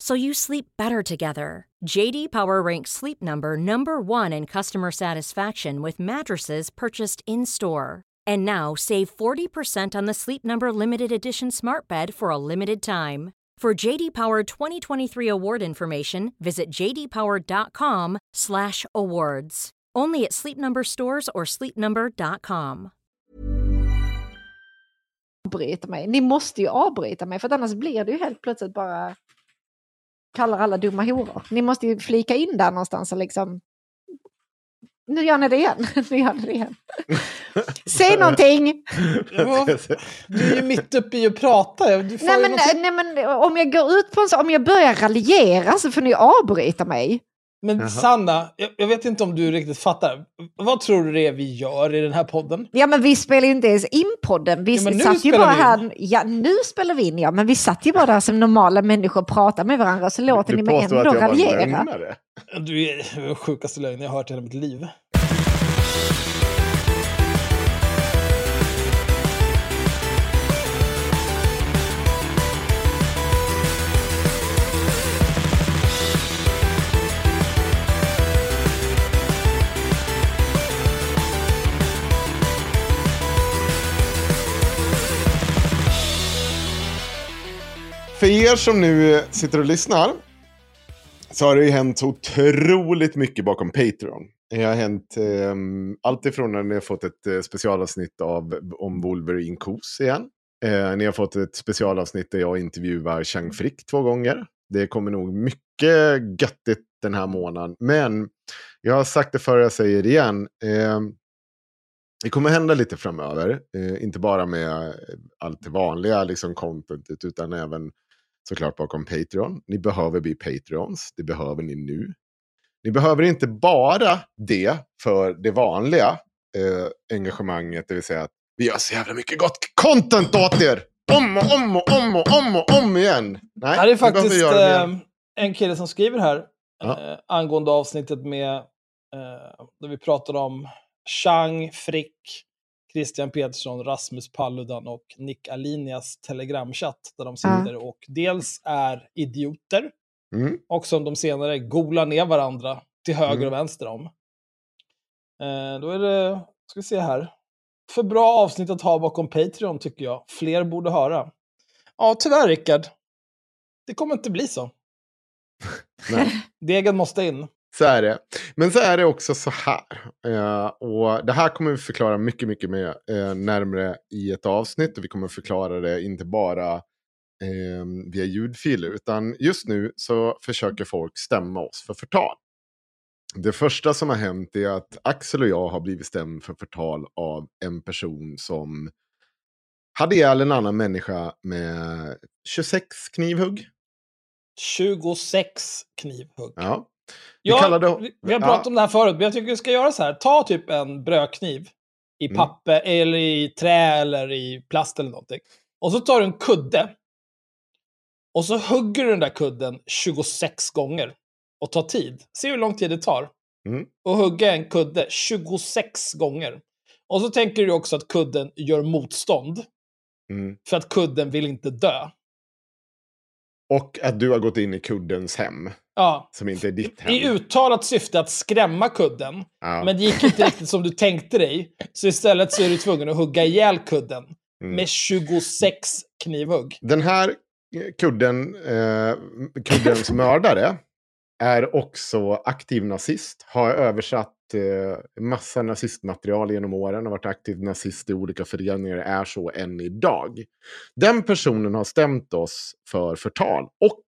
so you sleep better together. JD Power ranks Sleep Number number 1 in customer satisfaction with mattresses purchased in-store. And now save 40% on the Sleep Number limited edition Smart Bed for a limited time. For JD Power 2023 award information, visit jdpower.com/awards. Only at Sleep Number stores or sleepnumber.com. avbryta mig. Ni måste ju avbryta mig för annars blir det ju helt plötsligt bara kallar alla dumma horor. Ni måste ju flika in där någonstans och liksom nu gör ni det igen. nu gör ni det igen. Säg någonting! Ja, du är ju mitt uppe i att prata. Du får Nej men, någonting- nej men om jag går ut på en så, om jag börjar raljera så får ni avbryta mig. Men Sanna, jag, jag vet inte om du riktigt fattar. Vad tror du det är vi gör i den här podden? Ja men vi spelar ju inte ens in podden. Vi Ja, men nu satt ju spelar bara vi in. här. Ja nu spelar vi in ja, men vi satt ju bara där som normala människor och pratade med varandra så låter ni mig påstår ändå att jag var raljera. lögnare. Du är den sjukaste lögnen jag har hört i hela mitt liv. För er som nu sitter och lyssnar så har det ju hänt så otroligt mycket bakom Patreon. Det har hänt eh, allt ifrån när ni har fått ett eh, specialavsnitt av, om Wolverine Kos igen. Eh, ni har fått ett specialavsnitt där jag intervjuar Chang Frick två gånger. Det kommer nog mycket göttigt den här månaden. Men jag har sagt det förr, jag säger det igen. Eh, det kommer hända lite framöver. Eh, inte bara med eh, allt det vanliga liksom, contentet utan även såklart bakom Patreon. Ni behöver bli Patreons. Det behöver ni nu. Ni behöver inte bara det för det vanliga eh, engagemanget, det vill säga att vi gör så jävla mycket gott content åt er! Om och om och om och om och om igen! Nej, Här är faktiskt eh, en kille som skriver här Ja. eh, angående avsnittet med eh, där vi pratade om Chang, Frick, Christian Petersson, Rasmus Paludan och Nick Alinias telegramchatt där de sitter och dels är idioter Mm. och som de senare golar ner varandra till höger Mm. och vänster om. Eh, då är det, ska vi se här, för bra avsnitt att ha bakom Patreon tycker jag. Fler borde höra. Ja, tyvärr Rickard. Det kommer inte bli så. Nej. Degen måste in. Så är det. Men så är det också så här. Eh, och det här kommer vi förklara mycket, mycket mer eh, närmare i ett avsnitt. Och vi kommer förklara det inte bara eh, via ljudfiler. Utan just nu så försöker folk stämma oss för förtal. Det första som har hänt är att Axel och jag har blivit stämd för förtal av en person som hade ihjäl en annan människa med 26 knivhugg. 26 knivhugg. Ja. Vi Ja, kallade- vi, vi har ja. pratat om det här förut, men jag tycker vi ska göra så här. Ta typ en brödkniv i Mm. papper, eller i trä, eller i plast eller någonting. Och så tar du en kudde. Och så hugger du den där kudden 26 gånger. Och tar tid. Se hur lång tid det tar. Mm. Och hugga en kudde 26 gånger. Och så tänker du också att kudden gör motstånd. Mm. För att kudden vill inte dö. Och att du har gått in i kuddens hem, Ja. som inte är ditt hem. I uttalat syfte att skrämma kudden. Ja. Men det gick inte riktigt som du tänkte dig. Så istället så är du tvungen att hugga ihjäl kudden. Mm. Med 26 knivhugg. Den här kudden, eh, kuddens mördare är också aktiv nazist. Har översatt eh, massa nazistmaterial genom åren. Har varit aktiv nazist i olika föreningar. Är så än idag. Den personen har stämt oss för förtal. Och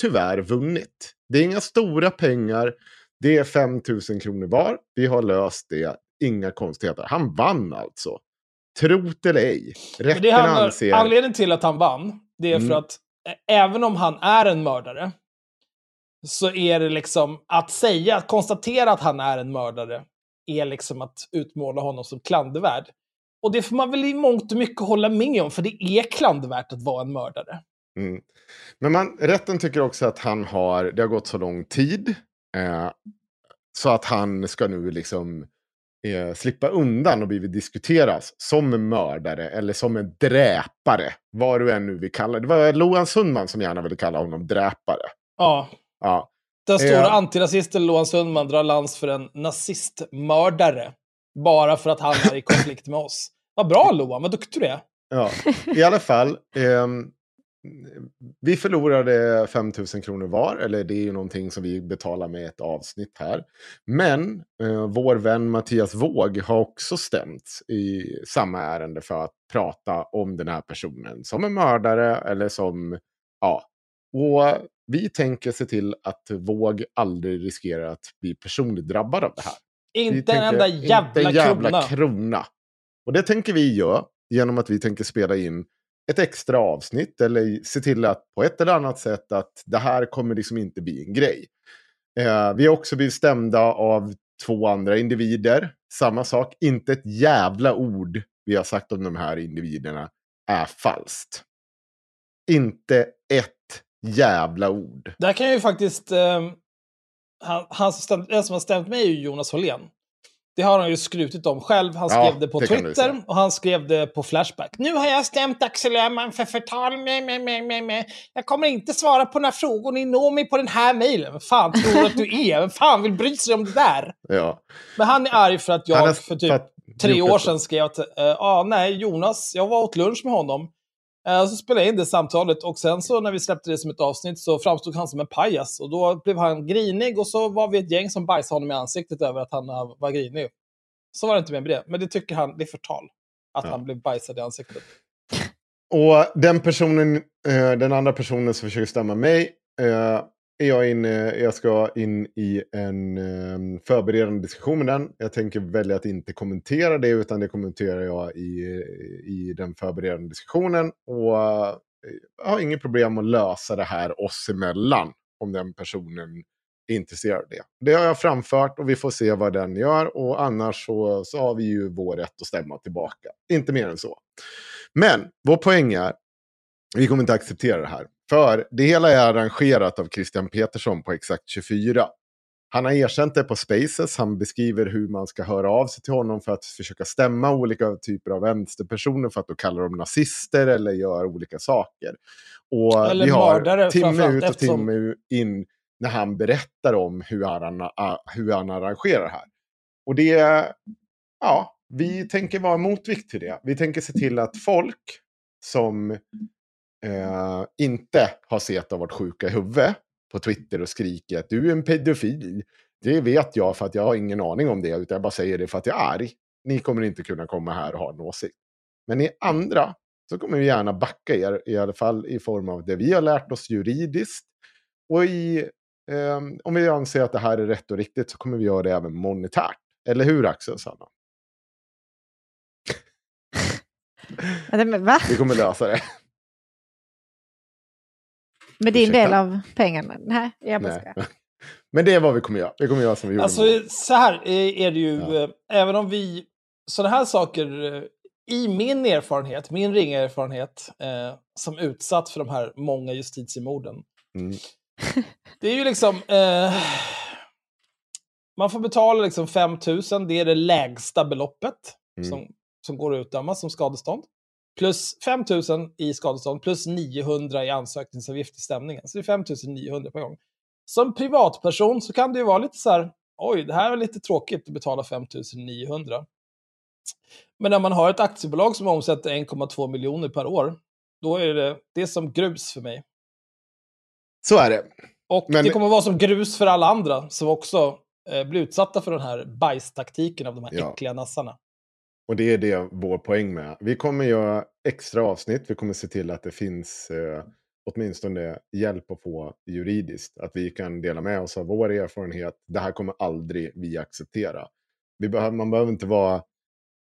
tyvärr vunnit. Det är inga stora pengar. Det är 5 000 kronor var. Vi har löst det. Inga konstigheter. Han vann alltså. Trot eller ej. Rätten handlar, anser... Anledningen till att han vann, det är Mm. för att även om han är en mördare, så är det liksom att säga, att konstatera att han är en mördare, är liksom att utmåla honom som klandervärd. Och det får man väl i mångt och mycket hålla med om, för det är klandervärt att vara en mördare. Mm. Men man, rätten tycker också att han har, det har gått så lång tid. Eh, så att han ska nu liksom eh, slippa undan och blivit diskuteras som en mördare eller som en dräpare. Vad du än nu vill kalla det. Det var Loan Sundman som gärna ville kalla honom dräpare. Ja, Ja, den stora Ja. antirasisten Loan Sundman drar lans för en nazistmördare. Bara för att han är i konflikt med oss. Vad bra Loan, vad duktig du är. ja. i alla fall. ehm, vi förlorade 5 000 kronor var, eller det är ju någonting som vi betalar med ett avsnitt här. Men eh, vår vän Mattias Våg har också stämts i samma ärende för att prata om den här personen som en mördare eller som, ja. Och vi tänker se till att Våg aldrig riskerar att bli personligt drabbad av det här. Inte en enda jävla, inte en jävla krona. krona. Och det tänker vi göra genom att vi tänker spela in ett extra avsnitt eller se till att på ett eller annat sätt att det här kommer liksom inte bli en grej. Eh, vi har också blivit stämda av två andra individer. Samma sak, inte ett jävla ord vi har sagt om de här individerna är falskt. Inte ett jävla ord. Där kan jag ju faktiskt... ehm, han, han som stämt, den som har stämt mig är ju Jonas Hållén. Det har han ju skrutit om själv. Han Ja, skrev det på det Twitter och han skrev det på Flashback. Nu har jag stämt Axel Öhman för förtal. Med, med, med, med, med. Jag kommer inte svara på några frågor. Ni når mig på den här mejlen. Vem fan tror du att du är? Vem fan vill bry sig om det där? Ja. Men han är arg för att jag för typ tre år sedan skrev att ja, ah, nej, Jonas, jag var åt lunch med honom. Eh, så spelade jag in det samtalet och sen så när vi släppte det som ett avsnitt så framstod han som en pajas. Och då blev han grinig och så var vi ett gäng som bajsade honom i ansiktet över att han eh, var grinig. Så var det inte mer med det. Men det tycker han, det är förtal. Att Ja. han blev bajsad i ansiktet. Och den personen, eh, den andra personen som försöker stämma mig, är jag, inne, jag ska in i en ehm, förberedande diskussion med den. Jag tänker välja att inte kommentera det, utan det kommenterar jag i, i den förberedande diskussionen. Och jag har inget problem att lösa det här oss emellan, om den personen är intresserad av det. Det har jag framfört och vi får se vad den gör. Och annars så, så har vi ju vår rätt att stämma tillbaka. Inte mer än så. Men vår poäng är, vi kommer inte acceptera det här. För det hela är arrangerat av Christian Petersson på Exakt 24. Han har erkänt det på Spaces, han beskriver hur man ska höra av sig till honom för att försöka stämma olika typer av vänsterpersoner för att då kalla dem nazister eller gör olika saker. Och Eller vi har mördare, timme ut och eftersom- timme in när han berättar om hur han, hur han arrangerar här. Och det, ja, vi tänker vara motvikt till det. Vi tänker se till att folk som eh, inte har sett och varit sjuka i huvudet på Twitter och skriker att du är en pedofil. Det vet jag för att jag har ingen aning om det, utan jag bara säger det för att jag är arg. Ni kommer inte kunna komma här och ha en åsikt. Men i andra så kommer vi gärna backa er, i alla fall i form av det vi har lärt oss juridiskt. Och i, eh, om vi anser att det här är rätt och riktigt så kommer vi göra det även monetärt. Eller hur Axel Sanna? Vi kommer lösa det. Med din del Ursäkta? av pengarna? Nej, jag bara skojar. Men det är vad vi kommer göra. Vi kommer göra som vi gjorde. Alltså så här är är det ju, Ja. eh, även om vi, sådana här saker, eh, i min erfarenhet, min ringa erfarenhet, eh, som utsatt för de här många justitiemorden, Mm. det är ju liksom, eh, man får betala liksom 5 000, det är det lägsta beloppet Mm. som, som går att utdöma som skadestånd. Plus 5 000 i skadestånd plus 900 i ansökningsavgift i stämningen. Så det är 5 900 per gång. Som privatperson så kan det ju vara lite så här, oj, det här är lite tråkigt att betala 5 900. Men när man har ett aktiebolag som omsätter 1,2 miljoner per år, då är det, det är som grus för mig. Så är det. Och Men- det kommer vara som grus för alla andra som också eh, blir utsatta för den här bajstaktiken av de här Ja. äckliga nassarna. Och det är det vår poäng med. Vi kommer göra extra avsnitt. Vi kommer se till att det finns eh, åtminstone hjälp att få juridiskt. Att vi kan dela med oss av vår erfarenhet. Det här kommer aldrig vi acceptera. Vi behöver, man behöver inte vara,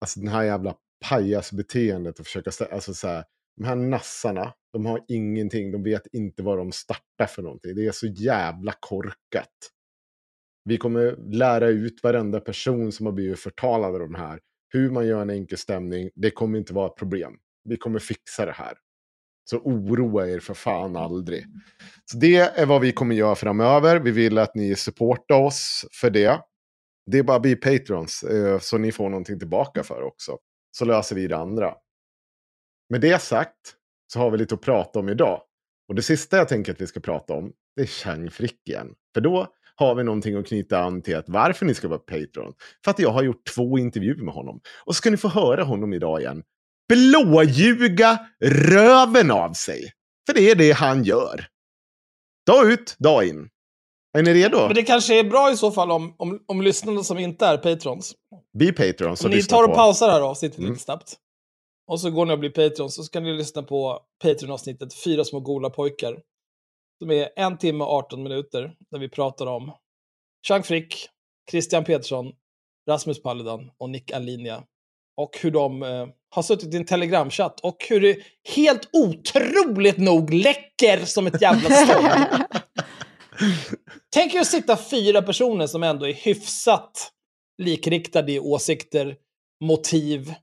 alltså den här jävla pajasbeteendet och försöka, alltså så här, de här nassarna, de har ingenting, de vet inte vad de startar för någonting. Det är så jävla korkat. Vi kommer lära ut varenda person som har blivit förtalad av de här. Hur man gör en enkel stämning, det kommer inte vara ett problem. Vi kommer fixa det här. Så oroa er för fan aldrig. Så det är vad vi kommer göra framöver. Vi vill att ni supportar oss för det. Det är bara att bli patrons, eh, så ni får någonting tillbaka för också. Så löser vi det andra. Med det sagt så har vi lite att prata om idag. Och det sista jag tänker att vi ska prata om, det är Chang Frick igen. För då har vi någonting att knyta an till att varför ni ska vara Patreon. För att jag har gjort två intervjuer med honom. Och så ska ni få höra honom idag igen. Blåljuga röven av sig. För det är det han gör. Dag ut, dag in. Är ni redo? Men det kanske är bra i så fall om, om, om lyssnarna som inte är patrons. Bli Patreon så Om ni tar och på. pausar det här avsnittet Mm. lite snabbt. Och så går ni och blir patrons, så ska ni lyssna på Patreon-avsnittet Fyra små gola pojkar. Som är en timme och 18 minuter, där vi pratar om Chang Frick, Christian Petersson, Rasmus Paludan och Nick Alinia. Och hur de eh, har suttit i en telegramchatt och hur det helt otroligt nog läcker som ett jävla stånd. Tänk er att sitta fyra personer som ändå är hyfsat likriktade i åsikter, motiv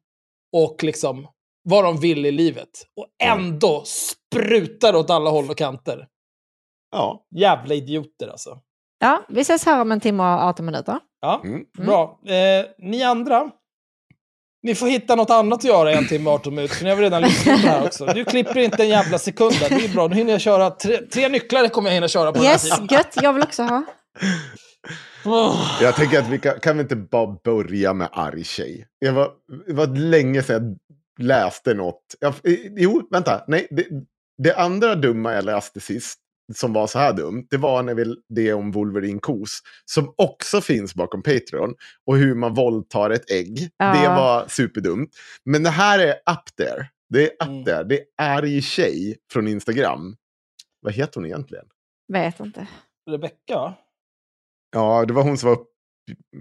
och liksom vad de vill i livet. Och ändå sprutar åt alla håll och kanter. Ja, Jävla idioter alltså. Ja, vi ses här om en timme och 18 minuter. Ja, Mm. bra. Eh, ni andra, ni får hitta något annat att göra i en timme och 18 minuter, för ni har väl redan lyssnat på det här också. Du klipper inte en jävla sekund där, det är bra. Nu hinner jag köra, tre, tre nycklar kommer jag hinna köra på den här Yes, tiden. gött. Jag vill också ha. Jag tänker att vi kan, kan vi inte bara börja med arg tjej? Jag var, det var länge sedan jag läste något. Jag, jo, vänta. Nej, det, det andra dumma jag läste sist, som var så här dumt, det var när vi, det om Wolverine Kos, som också finns bakom Patreon, och hur man våldtar ett ägg. Ja. Det var superdumt. Men det här är up there. Det är up Mm. there. Det är arg tjej från Instagram. Vad heter hon egentligen? Vet inte. Rebecka? Ja, det var hon som var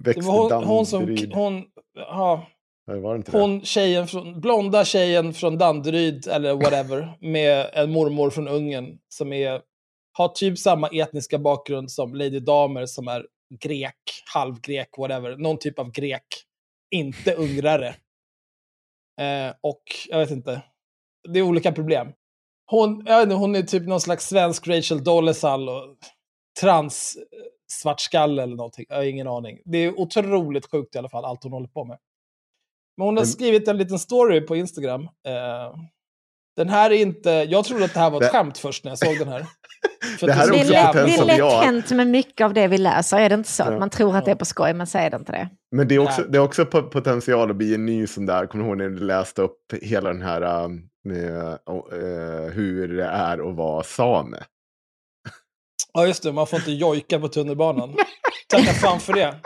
växt Det var hon, i hon som... Danderyd. Hon, ja, Eller var det inte det? hon tjejen från, blonda tjejen från Danderyd, eller whatever, med en mormor från Ungern som är, har typ samma etniska bakgrund som Lady Damer som är grek, halvgrek, whatever. Någon typ av grek. Inte ungrare. Eh, och jag vet inte. Det är olika problem. Hon, jag vet inte, hon är typ någon slags svensk Rachel Dolezal och trans eh, svartskalle eller någonting. Jag har ingen aning. Det är otroligt sjukt i alla fall, allt hon håller på med. Men hon har Men- skrivit en liten story på Instagram. Eh, den här är inte... Jag trodde att det här var ett skämt först när jag såg den här. Det här är Det är, också jävla lätt, det är som lätt hänt med mycket av det vi läser. Är det inte så? Ja. Att man tror att det är på skoj, men så är det inte det. Men det är också, det är också po- potential att bli en ny sån där, kommer du ihåg när du läste upp hela den här um, med, eh, hur det är att vara same? Ja, just det. Man får inte jojka på tunnelbanan. Tacka fan för det.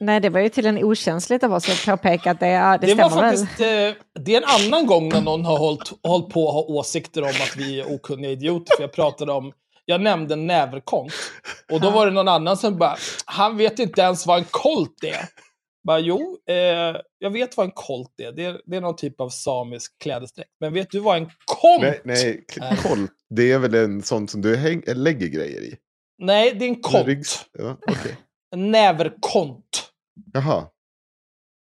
Nej, det var ju till en okänsligt av oss att påpeka att det, ja, det, Det, var stämmer väl. faktiskt... Eh, det är en annan gång när någon har hållit, hållit på att ha åsikter om att vi är okunniga idioter. För jag pratade om... Jag nämnde näverkont. Och då var det någon annan som bara, han vet inte ens vad en kolt är. Bara, jo, eh, jag vet vad en kolt är. Det, är. det är någon typ av samisk klädesdräkt. Men vet du vad en kont Nej, nej, kolt, det är väl en sån som du häng, lägger grejer i? Nej, det är en ryggs- Ja, okej. En näverkont. Jaha,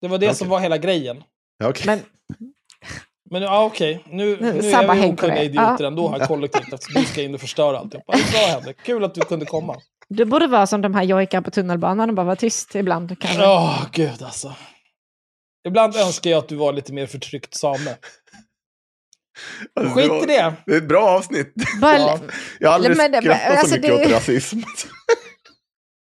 Det var det Okej. som var hela grejen. ja, okej. Men Men ja, okej. Nu, Nu, nu är vi okunniga idioter Ja. ändå här kollektivt eftersom du ska in och förstöra alltihopa. Bra Henrik. Kul att du kunde komma. Du borde vara som de här jojkar på tunnelbanan och bara vara tyst ibland. Kanske. Åh, gud alltså. Ibland önskar jag att du var lite mer förtryckt same. Alltså, Skit var- i det. Det är ett bra avsnitt. Bara, Ja. Jag har aldrig Men- men- skrattat alltså, så mycket det- åt rasism.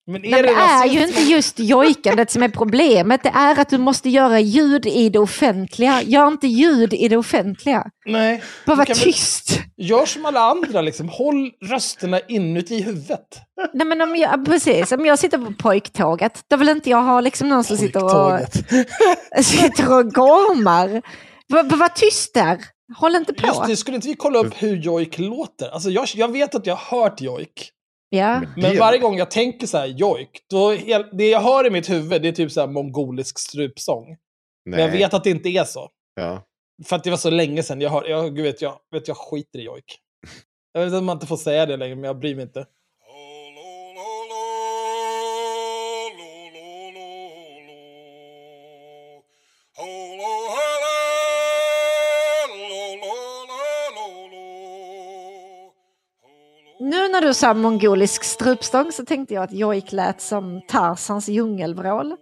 Men är Men det är rasism? ju inte just jojkandet som är problemet. Det är att du måste göra ljud i det offentliga. Gör inte ljud i det offentliga. Nej. Bara Du var kan väl- tyst. Gör som alla andra, liksom. håll rösterna inuti huvudet. Nej, men om jag, precis, om jag sitter på pojktåget, då vill inte jag ha liksom någon som sitter och, sitter och gormar. Var, var, var tyst där. Håll inte på. Just det, skulle inte vi kolla upp hur jojk låter? Alltså jag, jag vet att jag har hört jojk. Ja. Men varje gång jag tänker så här jojk, då det jag hör i mitt huvud det är typ så här mongolisk strupsång. Men jag Nej. vet att det inte är så. Ja. För att det var så länge sedan jag hörde, jag, gud vet, jag, vet jag skiter i jojk. Jag vet att man inte får säga det längre, men jag bryr mig inte. När du sa mongolisk strupstång så tänkte jag att jojk lät som Tarzans djungelvrål.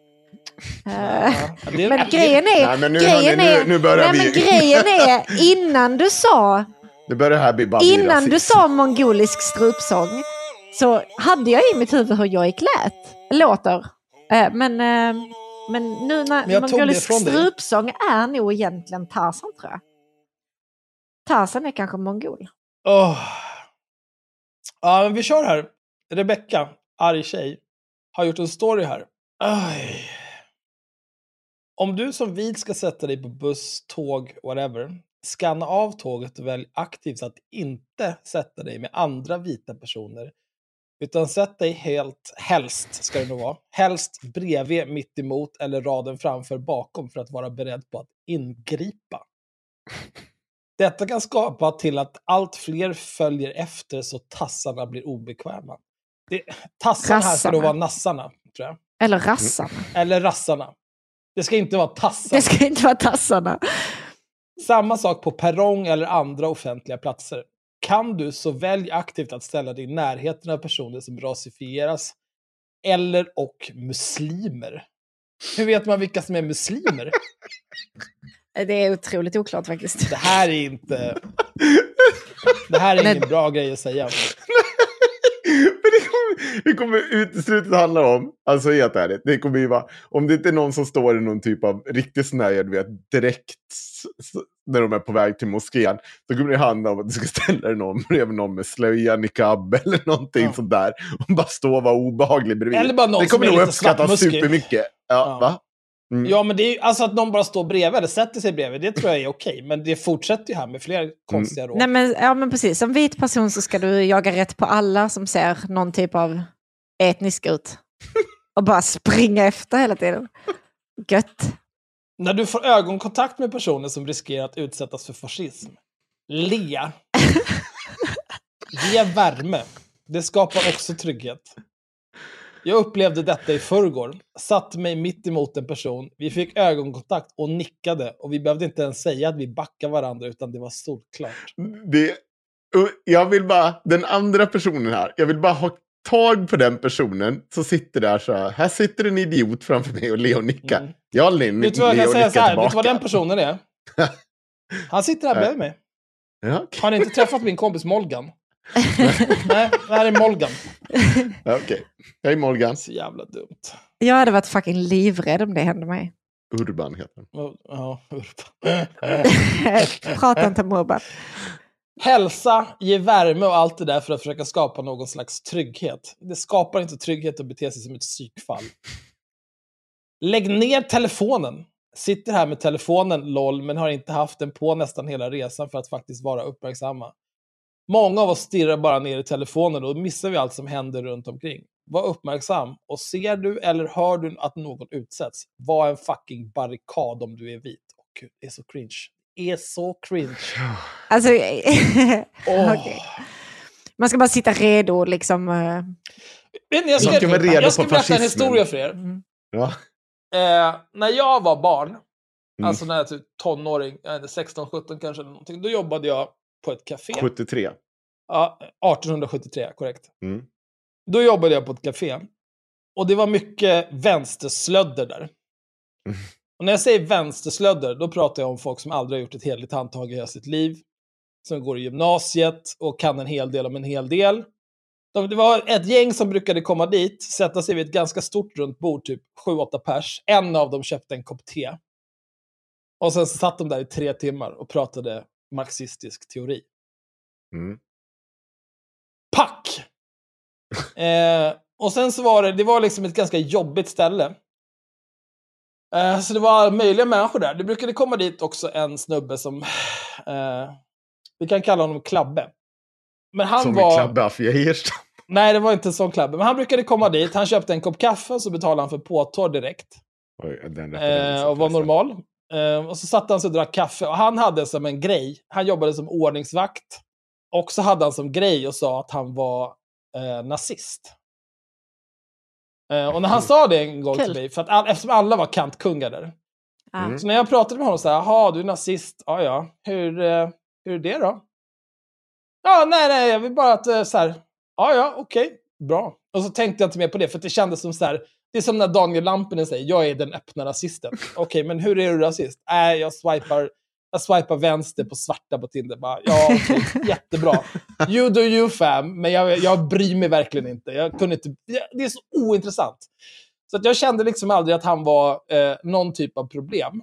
Eh, Ja, det, Men grejen är, Nej, men nu, grejen hörni, är, nu, nu börjar nej, vi... men grejen är, innan du sa, Nu börjar det här bli innan du sa mongolisk strupsång så hade jag i mitt huvud hur jojk lät, låter. Eh, men, eh, men nu när Men mongolisk ifrån dig. strupsång är nog egentligen Tarzan tror jag. Tarzan är kanske mongol. Åh. Ja, men vi kör här. Rebecka, arg tjej, har gjort en story här. Aj. Om du som vit ska sätta dig på buss, tåg, whatever, skanna av tåget och välj aktivt att inte sätta dig med andra vita personer. Utan sätt dig helt, helst ska det nog vara, helst bredvid, mitt emot eller raden framför bakom för att vara beredd på att ingripa. Detta kan skapa till att allt fler följer efter så tassarna blir obekväma. Det, tassarna här ska då Rassarna. vara nassarna, tror jag. Eller rassarna. Eller rassarna. Det ska inte vara tassarna. Det ska inte vara tassarna. Samma sak på perrong eller andra offentliga platser. Kan du så välj aktivt att ställa dig i närheten av personer som rasifieras eller och muslimer. Hur vet man vilka som är muslimer? Det är otroligt oklart faktiskt. Det här är inte... Det här är ingen bra grej att säga. Men det kommer, det kommer uteslutet handla om, alltså helt ärligt, det kommer ju vara, om det inte är någon som står i någon typ av riktig sån här, vet, direkt när de är på väg till moskén, då kommer det handla om att du ska ställa dig någon bredvid någon med slöja, niqab eller någonting Ja. sånt där och bara stå och vara obehaglig bredvid. Eller bara någon det kommer som är nog uppskattas supermycket. Ja, Ja. va? Mm. Ja, men det är alltså att någon bara står bredvid eller sätter sig bredvid, det tror jag är okej. Men det fortsätter ju här med fler konstiga råd. Nej, men, ja, men precis. Som vit person så ska du jaga rätt på alla som ser någon typ av etnisk ut. Och bara springa efter hela tiden. Gött. När du får ögonkontakt med personer som riskerar att utsättas för fascism, le. Ge värme. Det skapar också trygghet. Jag upplevde detta i förrgår. Satte mig mitt emot en person. Vi fick ögonkontakt och nickade och vi behövde inte ens säga att vi backar varandra utan det var solklart. Det, jag vill bara, den andra personen här, jag vill bara ha tag på den personen som sitter där så här. Här sitter en idiot framför mig och Leo nickar. Mm. Jag Leo, nickar här? Vet du vad tillbaka. den personen är? Han sitter här bredvid mig. Ja, okej. Har ni inte träffat min kompis Molgan? Nej, det här är Molgan. Ja, okej. Hej Morgan. Så jävla dumt. Jag hade varit fucking livrädd om det hände mig. Urban heter han. Ja, Urban. Prata inte om Urban. Hälsa, ge värme och allt det där för att försöka skapa någon slags trygghet. Det skapar inte trygghet att bete sig som ett psykfall. Lägg ner telefonen. Sitter här med telefonen, LOL, men har inte haft den på nästan hela resan för att faktiskt vara uppmärksamma. Många av oss stirrar bara ner i telefonen och då missar vi allt som händer runt omkring. Var uppmärksam och ser du eller hör du att någon utsätts, var en fucking barrikad om du är vit. Åh gud, det är så cringe. Det är så cringe. Alltså, Åh. okej. Man ska bara sitta redo liksom. eh, jag ska, redo jag ska berätta en historia för er. mm. Ja. Eh, när jag var barn, Mm. alltså när jag var typ tonåring, jag vet inte, 16, 17 kanske, eller någonting, då jobbade jag på ett café. 73. Ja, 1873, korrekt. Mm. Då jobbade jag på ett café. Och det var mycket vänsterslödder där. Och när jag säger vänsterslödder, då pratar jag om folk som aldrig har gjort ett hederligt handtag i hela sitt liv. Som går i gymnasiet och kan en hel del om en hel del. De, det var ett gäng som brukade komma dit, sätta sig vid ett ganska stort runt bord, typ 7-8 pers. En av dem köpte en kopp te. Och sen satt de där i tre timmar och pratade marxistisk teori. Mm. Pack! eh, och sen så var det, det var liksom ett ganska jobbigt ställe. Eh, så det var möjliga människor där. Det brukade komma dit också en snubbe som, eh, vi kan kalla honom Klabbe. Men han Som var... i Klabbe af Geijerstam. Nej, det var inte en sån Klabbe. Men han brukade komma dit, han köpte en kopp kaffe och så betalade han för påtår direkt. Oj, den Eh, och var normal. Eh, och så satte han sig och drack kaffe. Och han hade som en grej, han jobbade som ordningsvakt. Och så hade han som grej och sa att han var eh, nazist. Eh, och när han sa det en gång Kul. till mig, för att all, eftersom alla var kantkungar där. Mm. Så när jag pratade med honom så här, jaha, du är nazist, ja ja, hur, eh, hur är det då? Ja, nej, nej, jag vill bara att eh, så här, ja ja, okej, bra. Och så tänkte jag inte mer på det, för att det kändes som så här, det är som när Daniel Lampinen säger, jag är den öppna rasisten. Okej, men hur är du rasist? Nej, jag swipar, jag swipar vänster på svarta på Tinder. Bara, ja, okej, jättebra. You do you fam, men jag, jag bryr mig verkligen inte. Jag kunde inte. Det är så ointressant. Så att jag kände liksom aldrig att han var eh, någon typ av problem.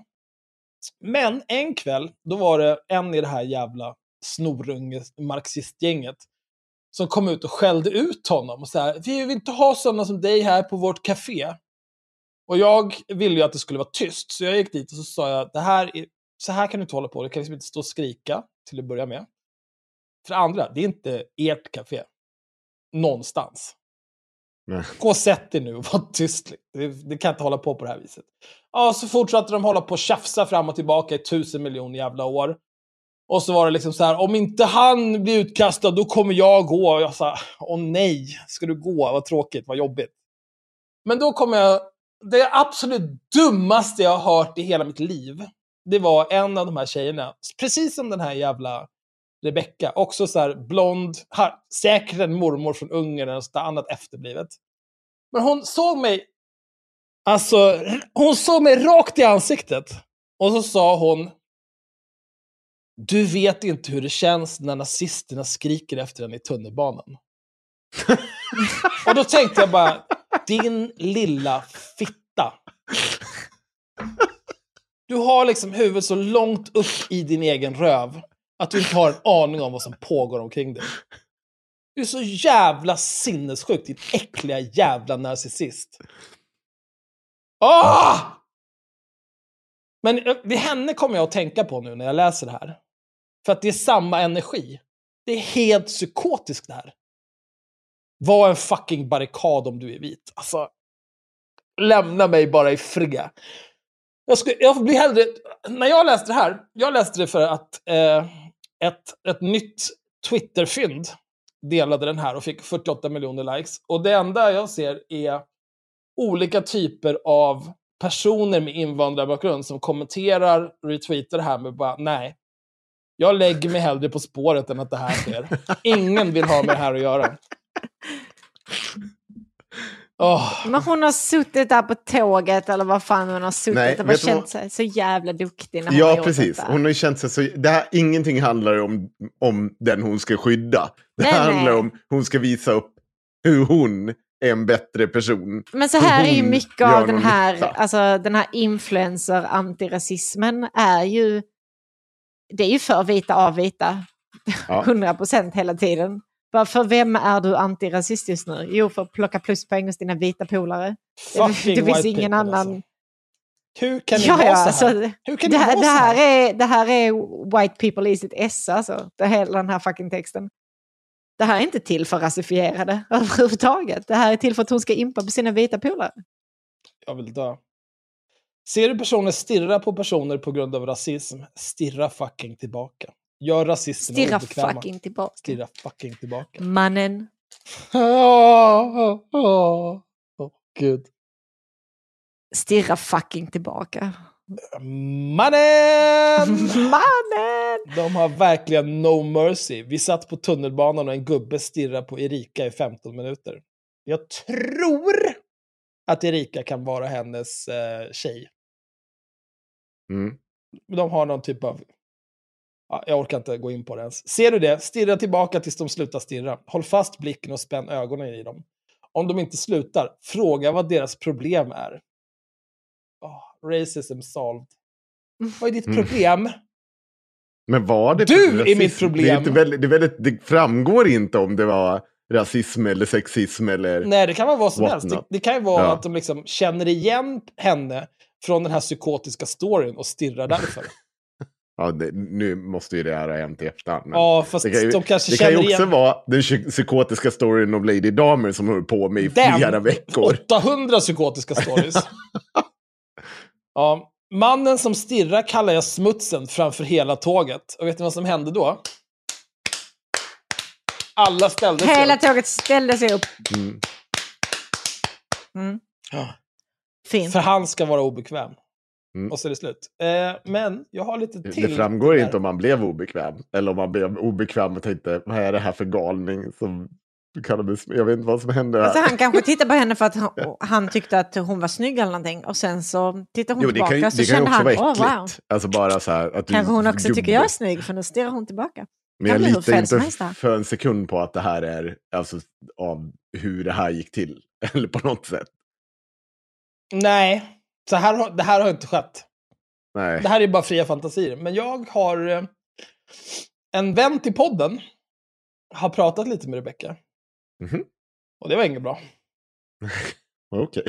Men en kväll, då var det en i det här jävla snorunge marxistgänget som kom ut och skällde ut honom. Och så här, vi vill inte ha sådana som dig här på vårt café. Och jag ville ju att det skulle vara tyst, så jag gick dit och så sa jag, det här är, så här kan du inte hålla på, du kan liksom inte stå och skrika till att börja med. För det andra, det är inte ert café. Någonstans. Nej. Gå och sätt dig nu och var tyst. Det, det kan inte hålla på på det här viset. Ja, så fortsatte de hålla på och tjafsa fram och tillbaka i tusen miljoner jävla år. Och så var det liksom så här, om inte han blir utkastad, då kommer jag gå. Och jag sa, åh nej, ska du gå? Vad tråkigt, vad jobbigt. Men då kom jag, det absolut dummaste jag har hört i hela mitt liv, det var en av de här tjejerna, precis som den här jävla Rebecka, också så här blond, här, säkert en mormor från Ungern eller något annat efterblivet. Men hon såg mig, alltså, hon såg mig rakt i ansiktet. Och så sa hon, du vet inte hur det känns när nazisterna skriker efter en i tunnelbanan. och då tänkte jag bara, din lilla fitta. Du har liksom huvudet så långt upp i din egen röv att du inte har en aning om vad som pågår omkring dig. Du är så jävla sinnessjuk, din äckliga jävla narcissist. Ah! Men eh, det henne kommer jag att tänka på nu när jag läser det här. För att det är samma energi. Det är helt psykotiskt det här. Var en fucking barrikad om du är vit. Alltså, lämna mig bara i fred. Jag, skulle, jag blir hellre... När jag läste det här, jag läste det för att eh, ett, ett nytt Twitter-fynd delade den här och fick 48 miljoner likes. Och det enda jag ser är olika typer av personer med invandrarbakgrund som kommenterar, retweetar det här med bara nej. Jag lägger mig hellre på spåret än att det här sker. Ingen vill ha med det här att göra. Åh, Men hon har suttit där på tåget eller vad fan hon har suttit Nej, och bara vad- känt sig så jävla duktig när hon Ja, precis. detta. Hon har känt sig så... Det här, ingenting handlar om, om den hon ska skydda. Det Nej, handlar nej. om hon ska visa upp hur hon är en bättre person. Men så här är ju mycket av den här, nytta. alltså den här influencer-antirasismen är ju, det är ju för vita av vita, Ja. 100% hela tiden. Bara för vem är du antirasist just nu? Jo, för att plocka pluspoäng hos dina vita polare. Det, fucking det finns ingen annan... Alltså. Hur kan ni Ja, vara ja, så här? alltså, Hur kan det, här, vara det, så här här? är, det här är white people is it S, alltså. Det hela den här fucking texten. Det här är inte till för rasifierade överhuvudtaget. Det här är till för att hon ska impa på sina vita polare. Jag vill dö. Ser du personer stirra på personer på grund av rasism, stirra fucking tillbaka. Gör rasisterna Stirra obekväma. fucking tillbaka. Stirra fucking tillbaka. Mannen. Åh, åh, åh, gud. Stirra fucking tillbaka. Mannen! Mannen! De har verkligen no mercy. Vi satt på tunnelbanan och en gubbe stirrade på Erika i 15 minuter. Jag tror att Erika kan vara hennes eh, tjej. Mm. De har någon typ av... Ja, jag orkar inte gå in på det ens. Ser du det? Stirra tillbaka tills de slutar stirra. Håll fast blicken och spänn ögonen i dem. Om de inte slutar, fråga vad deras problem är. Oh, racism solved. Vad är ditt Mm. problem? Men var det Du är rasism? mitt problem. Det, är inte väldigt, det, är väldigt, det framgår inte om det var rasism eller sexism eller... Nej, det kan vara vad som helst. Det, det kan ju vara Ja. att de liksom känner igen henne från den här psykotiska storyn och stirrar därför. Ja, det, nu måste ju det här ha hänt i efterhand. men- ja, fast Det kan ju, de kanske det kan ju också igen... vara den psy- psykotiska storyn om Lady Damer som höll på med i flera Den! veckor. 800 psykotiska stories. ja, mannen som stirrar kallar jag smutsen framför hela tåget. Och vet ni vad som hände då? Alla ställde sig Hela upp. tåget ställde sig upp. Mm. Mm. Ja. Fint. För han ska vara obekväm. Mm. Och så är det slut. Eh, men jag har lite till. Det framgår där. inte om man blev obekväm. Eller om man blev obekväm och tänkte, vad är det här för galning? Som jag vet inte vad som hände. Alltså han kanske tittade på henne för att han, han tyckte att hon var snygg eller någonting. Och sen så tittade hon jo, det tillbaka kan, ju- så det kan ju kände också han, vara åh äckligt. wow. Alltså bara så här att du Kanske hon också gubbe. tycker jag är snygg för nu stirrar hon tillbaka. Men jag litar inte för en sekund på att det här är alltså, av hur det här gick till. Eller på något sätt. Nej, så här, har- det här har inte skett. Nej. Det här är bara fria fantasier. Men jag har... eh, En vän till podden har pratat lite med Rebecca. Mhm. Och det var inget bra. Okej.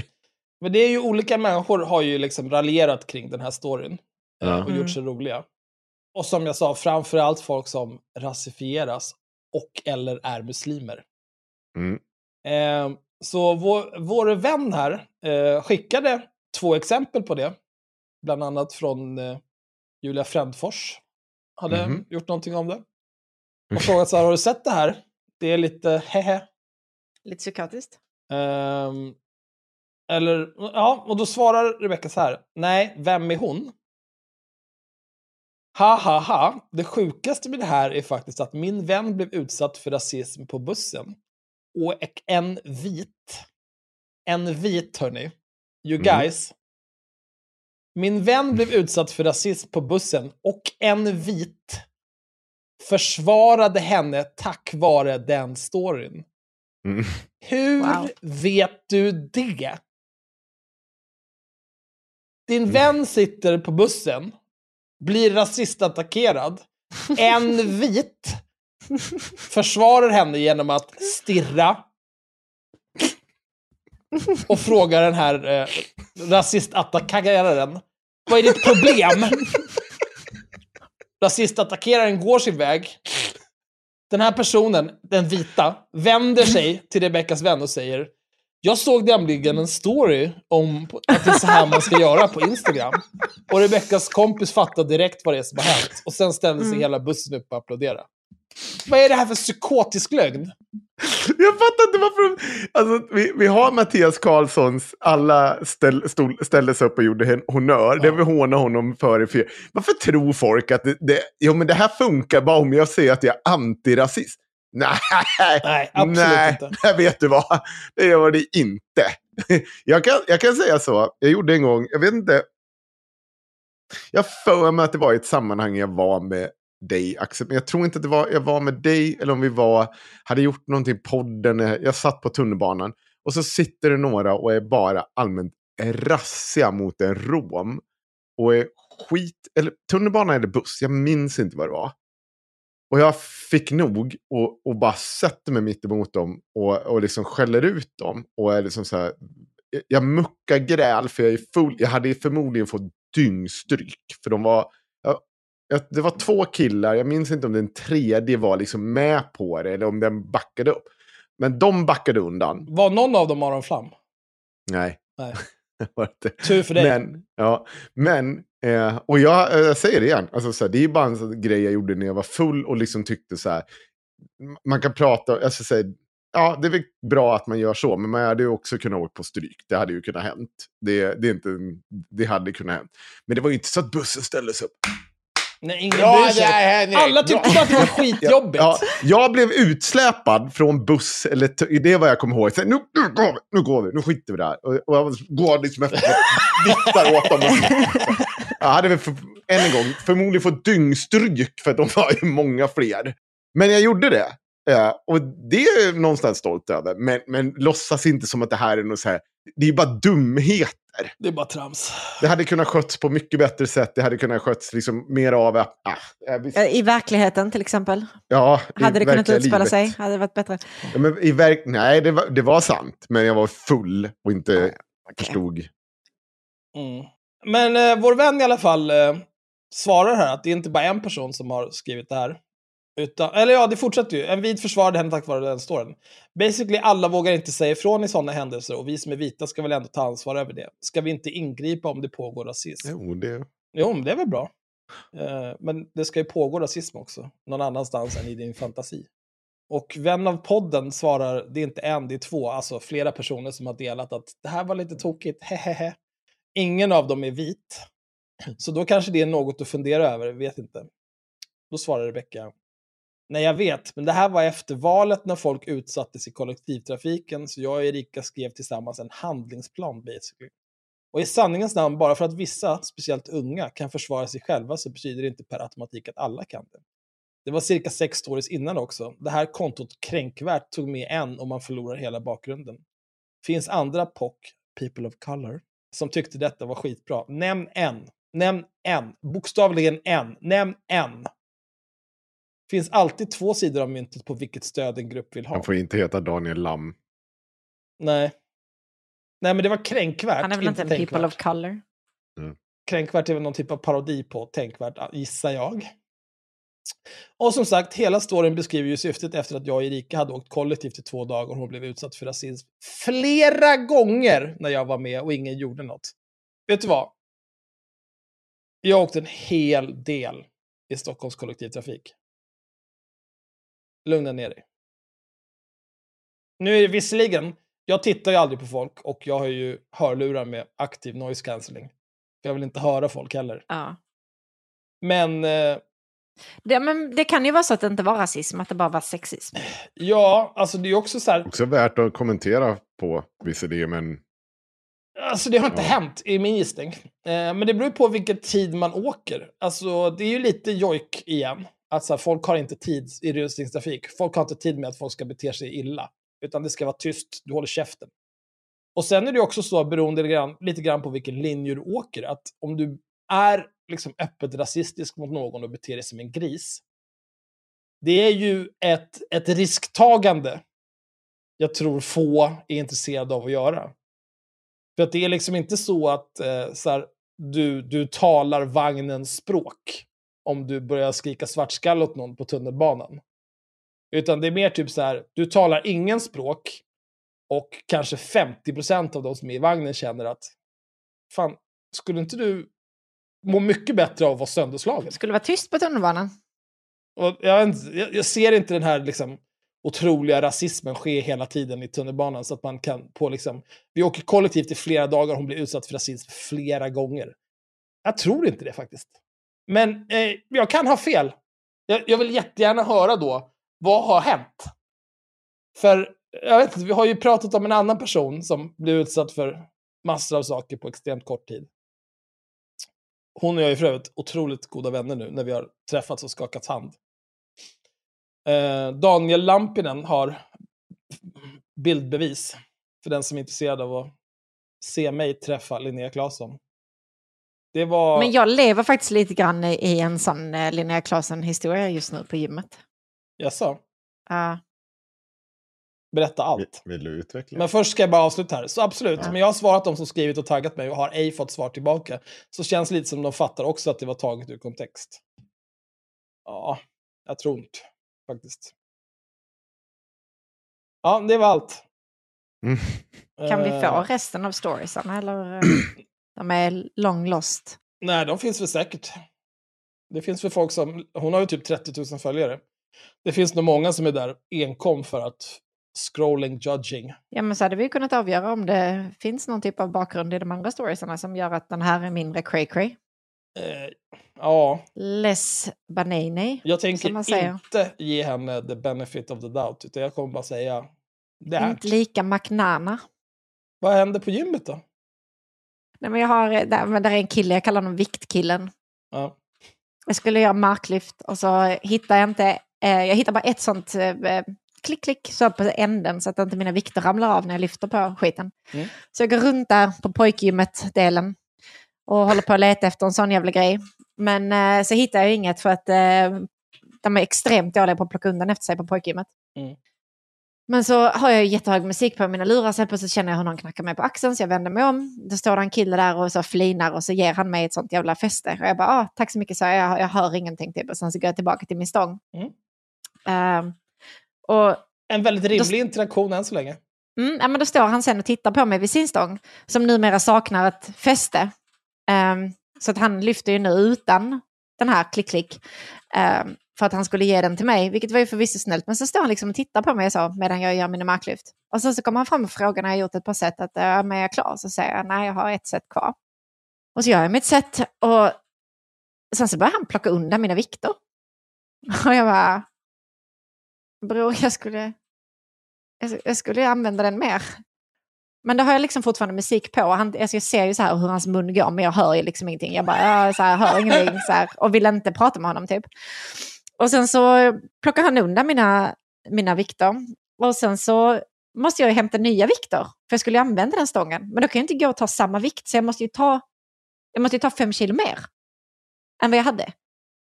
Men det är ju olika människor har ju liksom raljerat kring den här storyn. eh, Ja. Och Mm. gjort sig roliga. Och som jag sa, framförallt folk som rasifieras och eller är muslimer. Mm. Eh, så vår, vår vän här eh, skickade två exempel på det. Bland annat från eh, Julia Frändfors. Hade Mhm. gjort någonting om det. Och frågat så här, har du sett det här? Det är lite hehe. Lite psykotiskt. Ehm, eller, ja, och då svarar Rebecca så här. Nej, vem är hon? Ha, ha, ha. Det sjukaste med det här är faktiskt att min vän blev utsatt för rasism på bussen. Och en vit. En vit, hörni. You Mhm. guys. Min vän blev utsatt för rasism på bussen och en vit försvarade henne tack vare den storyn. Mm. Hur Wow. vet du det? Din Mm. vän sitter på bussen, blir rasistattackerad. En vit försvarar henne genom att stirra och frågar den här eh, rasistattackeraren Vad är ditt problem? Rasistattackeraren går sin väg. Den här personen, den vita, vänder sig till Rebeckas vän och säger Jag såg nämligen en story om att det är så här man ska göra på Instagram. Och Rebeckas kompis fattar direkt vad det är som har hänt. Och sen ställer sig hela bussen upp och applåderar. Vad är det här för psykotisk lögn? Jag fattar inte varför de... Alltså, vi, vi har Mattias Karlssons, alla ställ, stod, ställde sig upp och gjorde hen- honör. Det vi hånar honom för fyra. Varför tror folk att det, det, jo, men det här funkar bara om jag säger att jag är antirasist? Nej, Nej, absolut nej, inte. nej, vet du vad? Det gör det inte. Jag kan, jag kan säga så, jag gjorde en gång, jag vet inte. Jag för mig att det var i ett sammanhang jag var med dig, Axel. Men jag tror inte att det var, jag var med dig eller om vi var, hade gjort någonting i podden. Jag satt på tunnelbanan. Och så sitter det några och är bara allmänt rassiga mot en rom. Och är skit, eller tunnelbana eller buss, jag minns inte vad det var. Och jag fick nog och, och bara sätter mig mitt emot dem och, och liksom skäller ut dem. Och är liksom så här, jag- muckar gräl för jag är full. Jag hade förmodligen fått dyngstryk. För de var, det var två killar, jag minns inte om den tredje var liksom med på det eller om den backade upp. Men de backade undan. Var någon av dem Aron Flam? Nej. Nej. Tur för dig. Men, ja, men eh, och jag, eh, jag säger det igen, alltså, så här, det är bara en grej jag gjorde när jag var full och liksom tyckte så här, man kan prata, alltså, så här, ja det är väl bra att man gör så, men man hade ju också kunnat åka på stryk, det hade ju kunnat hänt. Det, det, är inte, det hade kunnat hänt. Men det var ju inte så att bussen ställdes upp. Nej, ingen Ja, bryr sig. det Henrik. Alla tyckte bara att det var skitjobbigt. Ja, jag blev utsläpad från buss, eller det är vad jag kommer ihåg. Så, nu, nu går vi, nu går vi, nu skiter vi där. Och, och jag går liksom efter och viftar åt dem. Jag hade väl för, än en gång förmodligen fått dyngstryk för att de var ju många fler. Men jag gjorde det. Eh, och det är jag någonstans stolt över. Men, men låtsas inte som att det här är något så här. Det är bara dumheter. Det är bara trams. Det hade kunnat skötts på mycket bättre sätt. Det hade kunnat skötts liksom mer av... Ah, äh, I verkligheten till exempel. ja, Hade det kunnat utspela livet. sig? Hade det varit bättre? Ja, men i verk... Nej, det var, det var sant. Men jag var full och inte okej. förstod. Mm. Men eh, vår vän i alla fall eh, svarar här att det är inte bara en person som har skrivit det här. Utan, eller ja, det fortsätter ju. En vit försvarade henne tack vare den storyn. Basically alla vågar inte säga ifrån i sådana händelser och vi som är vita ska väl ändå ta ansvar över det. Ska vi inte ingripa om det pågår rasism? Jo, det... Jo, det är väl bra. Eh, men det ska ju pågå rasism också, någon annanstans än i din fantasi. Och vän av podden svarar, det är inte en, det är två, alltså flera personer som har delat att det här var lite tokigt, hehehe. Ingen av dem är vit. Så då kanske det är något att fundera över, vet inte. Då svarar Rebecka, nej jag vet, men det här var efter valet när folk utsattes i kollektivtrafiken, så jag och Erika skrev tillsammans en handlingsplan basically. Och i sanningens namn, bara för att vissa, speciellt unga, kan försvara sig själva så betyder det inte per automatik att alla kan det. Det var cirka sex stories innan också. Det här kontot kränkvärt tog med en och man förlorar hela bakgrunden. Finns andra POC, people of color, som tyckte detta var skitbra. Nämn en. Nämn en. Bokstavligen en. Nämn en. Finns alltid två sidor av myntet på vilket stöd en grupp vill ha. Han får inte heta Daniel Lam. Nej. Nej, men det var kränkvärt. Han är väl inte en people tänkvärt. of color? Kränkvärt är väl någon typ av parodi på tänkvärt, gissar jag. Och som sagt, hela storyn beskriver ju syftet efter att jag och Erika hade åkt kollektivt i två dagar och hon blev utsatt för rasism flera gånger när jag var med och ingen gjorde något. Vet du vad? Jag åkte en hel del i Stockholms kollektivtrafik. Lugna ner dig. Nu är det visserligen, jag tittar ju aldrig på folk och jag har ju hörlurar med aktiv noise cancelling. För jag vill inte höra folk heller. Ja. Men eh, Det, men det kan ju vara så att det inte var rasism, att det bara var sexism. ja, alltså det är också så här, Också värt att kommentera på visserligen, men alltså det har inte Ja. hänt i min gissning. Eh, men det beror ju på vilken tid man åker. Alltså det är ju lite jojk igen. Att så här, folk har inte tid i rusningstrafik. Folk har inte tid med att folk ska bete sig illa. Utan det ska vara tyst, du håller käften. Och sen är det också så, beroende lite grann, lite grann på vilken linje du åker, att om du är liksom öppet rasistisk mot någon och beter dig som en gris, det är ju ett, ett risktagande jag tror få är intresserade av att göra. För att det är liksom inte så att eh, så här, du, du talar vagnens språk om du börjar skrika svartskalle åt någon på tunnelbanan. Utan det är mer typ så här, du talar ingen språk och kanske 50% av de som är i vagnen känner att fan, skulle inte du må mycket bättre av att vara sönderslagen? Skulle vara tyst på tunnelbanan. Och jag, jag ser inte den här liksom, otroliga rasismen ske hela tiden i tunnelbanan så att man kan på liksom, vi åker kollektivt i flera dagar och hon blir utsatt för rasism flera gånger. Jag tror inte det faktiskt. Men eh, jag kan ha fel. Jag, jag vill jättegärna höra då, vad har hänt? För, jag vet inte, vi har ju pratat om en annan person som blev utsatt för massor av saker på extremt kort tid. Hon och jag är för övrigt otroligt goda vänner nu när vi har träffats och skakats hand. Eh, Daniel Lampinen har bildbevis för den som är intresserad av att se mig träffa Linnea Claesson. Det var... Men jag lever faktiskt lite grann i en sån eh, Linnea Claesson-historia just nu på gymmet. Jaså? Ja. Berätta vill, allt. vill du utveckla? Men först ska jag bara avsluta här. Så absolut, Ja. men jag har svarat dem som skrivit och taggat mig och har ej fått svar tillbaka. Så känns det lite som de fattar också att det var taget ur kontext. Ja, jag tror inte faktiskt. Ja, det var allt. Mm. Kan vi Eh, få resten av storiesarna eller? De är long lost. Nej, de finns väl säkert. Det finns väl folk som, hon har ju typ 30 000 följare. Det finns nog många som är där enkom för att scrolling judging. Ja, men så hade vi kunnat avgöra om det finns någon typ av bakgrund i de andra storiesarna som gör att den här är mindre cray cray. Eh, ja, Les Banini. jag tänker inte ge henne the benefit of the doubt, utan jag kommer bara säga det är. Inte lika McNana. Vad händer på gymmet då? Nej, men jag har, där, men där är en kille, jag kallar honom Viktkillen. Ja. Jag skulle göra marklyft och så hittar jag inte, eh, jag hittar bara ett sånt eh, klick klick så på änden så att inte mina vikter ramlar av när jag lyfter på skiten. Mm. Så jag går runt där på pojkgymmet-delen och håller på att leta efter en sån jävla grej. Men eh, så hittar jag inget för att eh, de är extremt dåliga på att plocka undan efter sig på pojkgymmet. Mm. Men så har jag jättehög musik på mina lurar, så plötsligt känner jag hur någon knackar mig på axeln, så jag vänder mig om. Då står det en kille där och så flinar och så ger han mig ett sånt jävla fäste. Och jag bara, ah, tack så mycket, så jag, jag hör ingenting typ. Och sen så går jag tillbaka till min stång. Mm. Ehm, och En väldigt rimlig interaktion än så länge. Mm, ja, men då står han sen och tittar på mig vid sin stång, som numera saknar ett fäste. Ehm, så att han lyfter ju nu utan den här klick-klick. ehm, för att han skulle ge den till mig, vilket var ju förvisso snällt. Men så står han liksom och tittar på mig så, medan jag gör mina marklyft. Och sen så kommer han fram och frågar när jag har gjort ett par set att äh, men är jag klar? Så säger jag nej, jag har ett set kvar. Och så gör jag mitt set och sen så börjar han plocka undan mina vikter. Och jag bara, bror jag skulle, jag, jag skulle använda den mer. Men då har jag liksom fortfarande musik på. Han, alltså jag ser ju så här hur hans mun går, men jag hör ju liksom ingenting. Jag bara, jag så här, hör ingenting så här, och vill inte prata med honom typ. Och sen så plockar han undan mina, mina vikter. Och sen så måste jag ju hämta nya vikter, för jag skulle ju använda den stången. Men då kan jag inte gå och ta samma vikt, så jag måste ju ta, jag måste ta fem kilo mer än vad jag hade.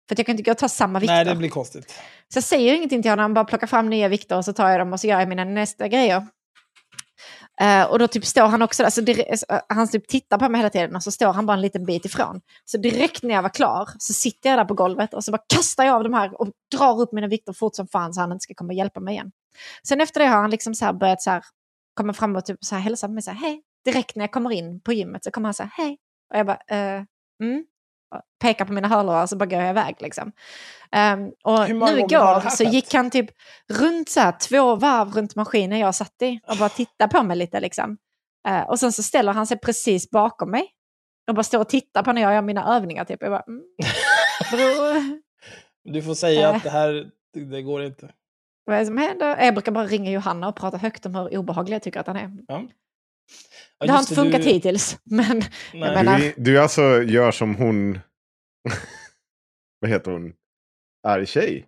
För jag kan inte gå och ta samma vikter. Nej, det blir konstigt. Så jag säger ingenting till honom, bara plockar fram nya vikter och så tar jag dem och så gör jag mina nästa grejer. Uh, och då typ står han också där, så direkt, eh, eh, han typ tittar på mig hela tiden och så står han bara en liten bit ifrån. Så direkt när jag var klar så sitter jag där på golvet och så bara kastar jag av de här och drar upp mina vikter fort som fan så han inte ska komma och hjälpa mig igen. Sen efter det har han liksom så här börjat så här, komma fram och typ så här hälsa på mig så här, hej. Direkt när jag kommer in på gymmet så kommer han så här, hej. Och jag bara, eh, mm. Pekar på mina hörlurar så bara går jag iväg liksom. Ehm, och nu igår så gick han typ runt så här två varv runt maskinen jag satt i och bara tittade på mig lite liksom. Eh, och sen så ställer han sig precis bakom mig och bara står och tittar på när jag gör mina övningar typ. Jag bara, mm. Bror, Du får säga Äh. att det här, det, det går inte. vad är det som händer? Jag brukar bara ringa Johanna och prata högt om hur obehaglig jag tycker att han är. Ja. Ja, det har inte funkat du- hittills, men menar- Du, du alltså gör som hon... Vad heter hon? Arg tjej?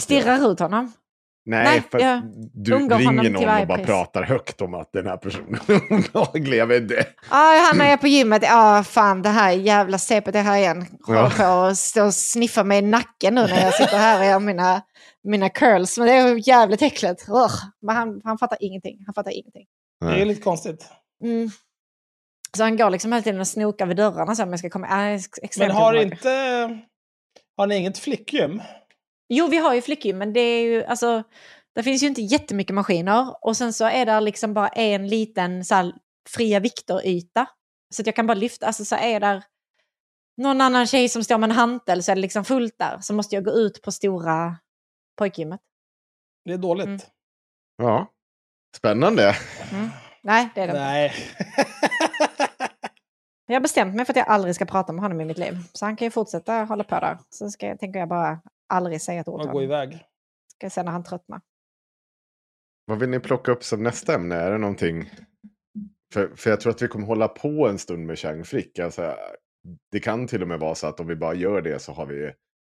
stirrar ut honom. Nej, Nej, för jag du honom ringer någon och bara pris. pratar högt om att den här personen är obehaglig. Jag vet inte. Ja, Johanna är på gymmet. Ja, fan det här jävla sepet är här igen. Håller Ja. på och står och sniffar mig i nacken nu när jag sitter här och gör mina, mina curls. Men det är jävligt äckligt. Men han, han fattar ingenting. Han fattar ingenting. Det är lite konstigt. Mm. Så han går liksom hela tiden och snokar vid dörrarna så om jag ska komma. Äh, Men har inte... Har ni inget flickgym? Jo, vi har ju flickgym, men det är ju alltså... Det finns ju inte jättemycket maskiner och sen så är det liksom bara en liten så här, fria vikter-yta. Så att jag kan bara lyfta, alltså så är där någon annan tjej som står med en hantel så är det liksom fullt där. Så måste jag gå ut på stora pojkgymmet. Det är dåligt. Mm. Ja, spännande. Mm. Nej, det är det inte. Nej. Jag har bestämt mig för att jag aldrig ska prata med honom i mitt liv. Så han kan ju fortsätta hålla på där. Så ska jag, tänker jag bara aldrig säga ett ord till gå honom. iväg. Ska jag säga när han tröttnar. Vad vill ni plocka upp som nästa ämne? Är det någonting? För, för jag tror att vi kommer hålla på en stund med Chang Frick. Alltså, det kan till och med vara så att om vi bara gör det så har vi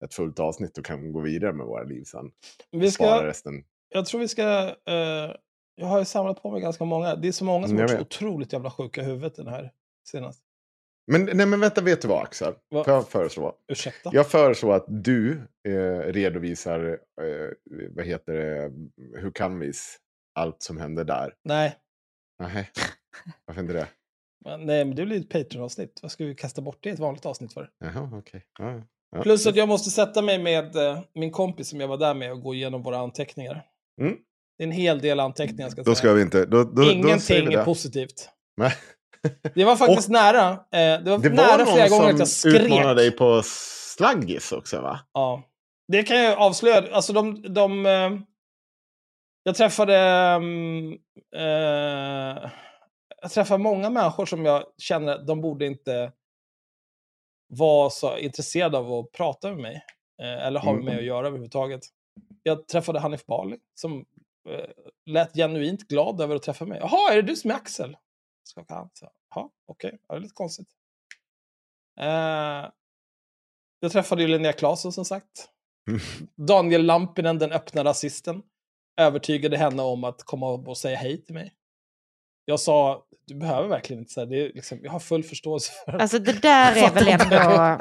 ett fullt avsnitt och kan gå vidare med våra liv sen. Vi ska, resten. jag tror vi ska... eh, jag har ju samlat på mig ganska många. Det är så många som Mm, har jag varit så otroligt jävla sjuka i huvudet den här senast. Men, nej, men vänta, vet du vad Axel? Vad? Får jag föreslå? Ursäkta? Jag föreslår att du eh, redovisar, eh, vad heter det, hur kan vi allt som händer där. Nej. Nej, varför inte det? Men, nej, men det blir ett Patreon-avsnitt. Vad ska vi kasta bort det i ett vanligt avsnitt för? Jaha, okej. Ja, ja. Ja. Plus att jag måste sätta mig med eh, min kompis som jag var där med och gå igenom våra anteckningar. Mm. Det är en hel del anteckningar ska jag Då säga. ska vi inte... Då, då, då Ingenting vi är det. positivt. Nej. Det var faktiskt nära. Eh, det var, Det nära var flera gånger att någon jag som utmanade skrek. dig på slaggis också va? Ja. Det kan jag avslöja. Alltså de... de eh, jag träffade... mm, eh, jag träffade många människor som jag känner att de borde inte var så intresserad av att prata med mig. Eh, eller ha med Mm. mig att göra överhuvudtaget. Jag träffade Hanif Bali som lät genuint glad över att träffa mig. Jaha, är det du som är Axel? Skakade han. Jaha, okej. Ja, det är lite konstigt. Eh, jag träffade ju Linnea Claesson som sagt. Daniel Lampinen, den öppna rasisten, övertygade henne om att komma och säga hej till mig. Jag sa, du behöver verkligen inte säga det. Är liksom, jag har full förståelse för Alltså det där är väl ändå...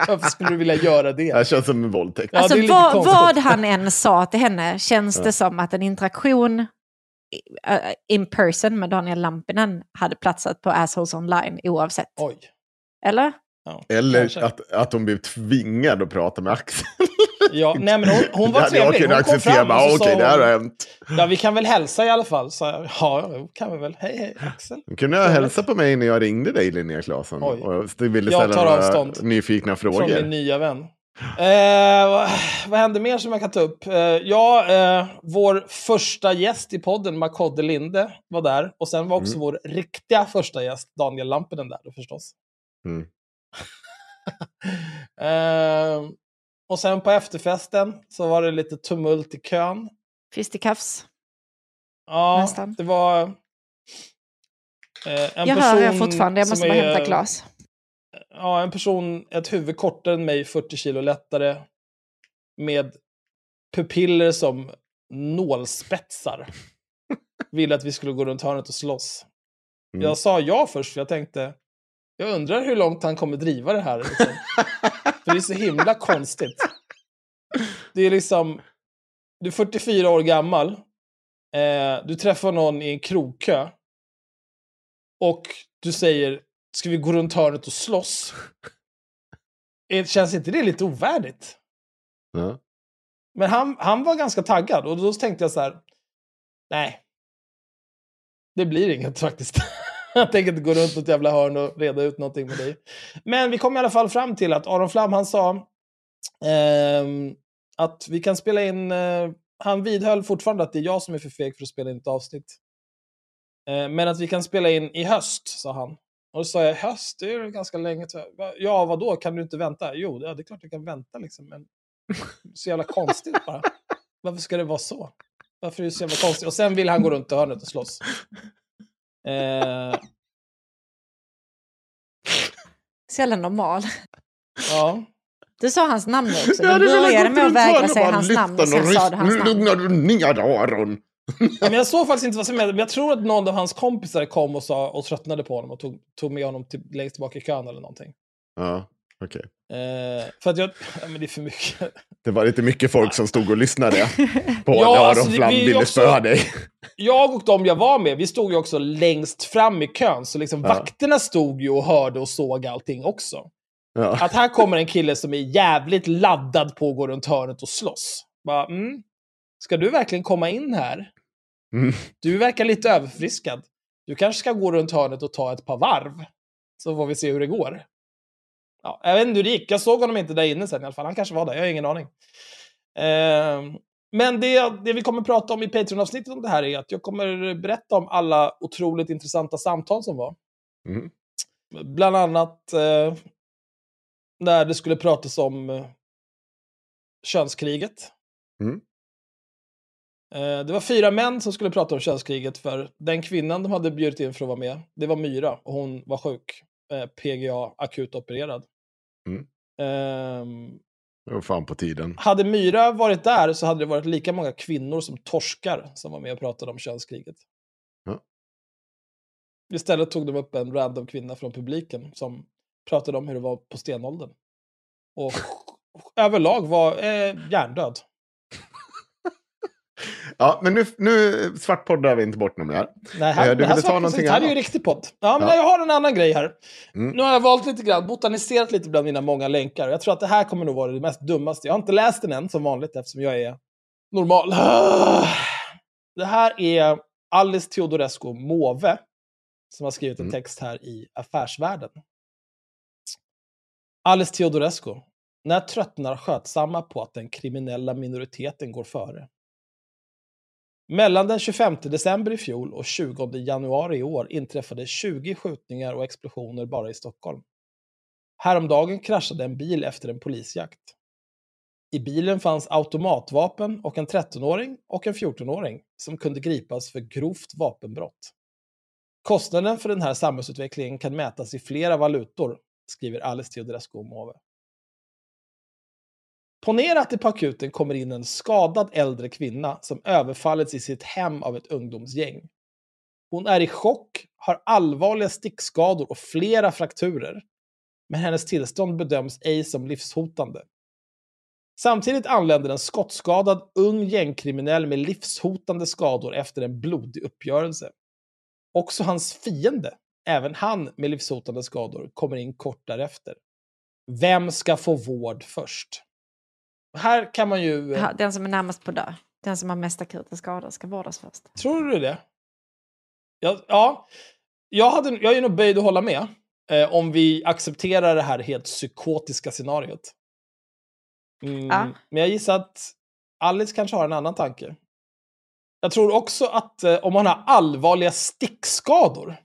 Varför skulle du vilja göra det? Det känns som en våldtäkt. Ja, Alltså lite vad, vad han än sa till henne känns Ja. det som att en interaktion i- äh, in person med Daniel Lampinen hade platsat på Assholes online oavsett. Oj. Eller? Ja, Eller kanske. att, att hon blev tvingad att prata med Axel. Ja, nej, men hon, hon var jag trevlig. Hon kom acceptera. Bara, Okej, sa det här har hänt. Ja, vi kan väl hälsa i alla fall. Så jag, ja, kan vi väl. Hej, hej, Axel. Du kunde ha hälsat på mig när jag ringde dig, Linnea Claesson. Och ville Jag ställa tar några avstånd nyfikna Från frågor. min nya vän. Eh, vad, vad hände mer som jag kan ta upp? Eh, ja, eh, vår första gäst i podden, Makodde Linde, var där. Och sen var också Mm. vår riktiga första gäst, Daniel Lampinen, där förstås. Mm. Eh, och sen på efterfesten så var det lite tumult i kön. Fisticuffs. Ja, Nästan. det var... Eh, en Jag hör er fortfarande, jag som måste bara är- hämta glas. Ja, en person, ett huvud kortare än mig, 40 kilo lättare. Med pupiller som nålspetsar. Ville att vi skulle gå runt hörnet och slåss. Mm. Jag sa ja först, för jag tänkte, jag undrar hur långt han kommer driva det här. Liksom. för det är så himla konstigt. Det är liksom, du är 44 år gammal, eh, du träffar någon i en krogkö och du säger, ska vi gå runt hörnet och slåss? Eh, Känns inte det lite ovärdigt? Ja. Men han, han var ganska taggad och då tänkte jag så här, nej. Det blir inget faktiskt jag tänker inte gå runt något jävla hörn och reda ut någonting med dig. Men vi kom i alla fall fram till att Aron Flam, han sa eh, att vi kan spela in, eh, han vidhöll fortfarande att det är jag som är för feg för att spela in ett avsnitt. Eh, men att vi kan spela in i höst, sa han. Och då sa jag, höst, det är ju ganska länge. Ja, vad då? Kan du inte vänta? Jo, ja, det är klart jag kan vänta liksom. Men så jävla konstigt bara. Varför ska det vara så? Varför är det så jävla konstigt? Och sen vill han gå runt i hörnet och slåss. Eh, Så jävla normal. ja. Du sa hans namn också. Du velat började med att vägra säga hans namn och sen sa du hans namn. Lugna du ner Aron. Ja, men jag såg faktiskt inte vad som hände, men jag tror att någon av hans kompisar kom och, sa, och tröttnade på honom och tog, tog med honom till, längst tillbaka i kön eller någonting. Ja, okej. Eh, för att jag... Ja, men det är för mycket. Det var lite mycket folk som stod och lyssnade på Ja, när alltså, Aron det- Flam ville spöa dig. Jag och de jag var med, vi stod ju också längst fram i kön, så liksom Ja. vakterna stod ju och hörde och såg allting också. Ja. Att här kommer en kille som är jävligt laddad på att gå runt hörnet och slåss. Bara, mm, ska du verkligen komma in här? Mm. Du verkar lite överfriskad. Du kanske ska gå runt hörnet och ta ett par varv. Så får vi se hur det går. Ja, jag vet inte hur det gick. Jag såg honom inte där inne sen i alla fall. Han kanske var där. Jag har ingen aning. Ehm, men det, det vi kommer prata om i Patreon-avsnittet om det här är att jag kommer berätta om alla otroligt intressanta samtal som var. Mm. Bland annat eh, när det skulle pratas om eh, könskriget. Mm. Eh, det var fyra män som skulle prata om könskriget för den kvinnan de hade bjudit in för att vara med, det var Myra och hon var sjuk. Eh, PGA, akut opererad. Mm. Ehm, Det var fan på tiden. hade Myra varit där så hade det varit lika många kvinnor som torskar som var med och pratade om könskriget. Ja. Istället tog de upp en random kvinna från publiken som pratade om hur det var på stenåldern. Och överlag var eh, hjärndöd. Ja, men nu, nu svartpoddar vi inte bort någon mer. Nej, här, Eh, du det här, ta någonting här är ju riktig podd. Ja, men Ja. jag har en annan grej här. Mm. Nu har jag valt lite grann, botaniserat lite bland mina många länkar. Jag tror att det här kommer nog vara det mest dummaste. Jag har inte läst den än, som vanligt, eftersom jag är normal. Det här är Alice Teodorescu Måwe, som har skrivit en Mm. text här i Affärsvärlden. Alice Teodorescu. När tröttnar skötsamma på att den kriminella minoriteten går före? Mellan den 25 december i fjol och 20 januari i år inträffade 20 skjutningar och explosioner bara i Stockholm. Häromdagen kraschade en bil efter en polisjakt. I bilen fanns automatvapen och en 13-åring och en 14-åring som kunde gripas för grovt vapenbrott. Kostnaden för den här samhällsutvecklingen kan mätas i flera valutor, skriver Alice Teodorescu Måwe. Ponera att det på akuten kommer in en skadad äldre kvinna som överfallits i sitt hem av ett ungdomsgäng. Hon är i chock, har allvarliga stickskador och flera frakturer. Men hennes tillstånd bedöms ej som livshotande. Samtidigt anländer en skottskadad ung gängkriminell med livshotande skador efter en blodig uppgörelse. Också hans fiende, även han med livshotande skador, kommer in kort därefter. Vem ska få vård först? Här kan man ju... Ja, Den som är närmast på dö. Den som har mest akuta skador ska vårdas först. Tror du det? Ja, ja. Jag, hade, jag är nog böjd att hålla med. Eh, om vi accepterar det här helt psykotiska scenariot. Mm, Ja. Men jag gissar att Alice kanske har en annan tanke. Jag tror också att eh, om man har allvarliga stickskador.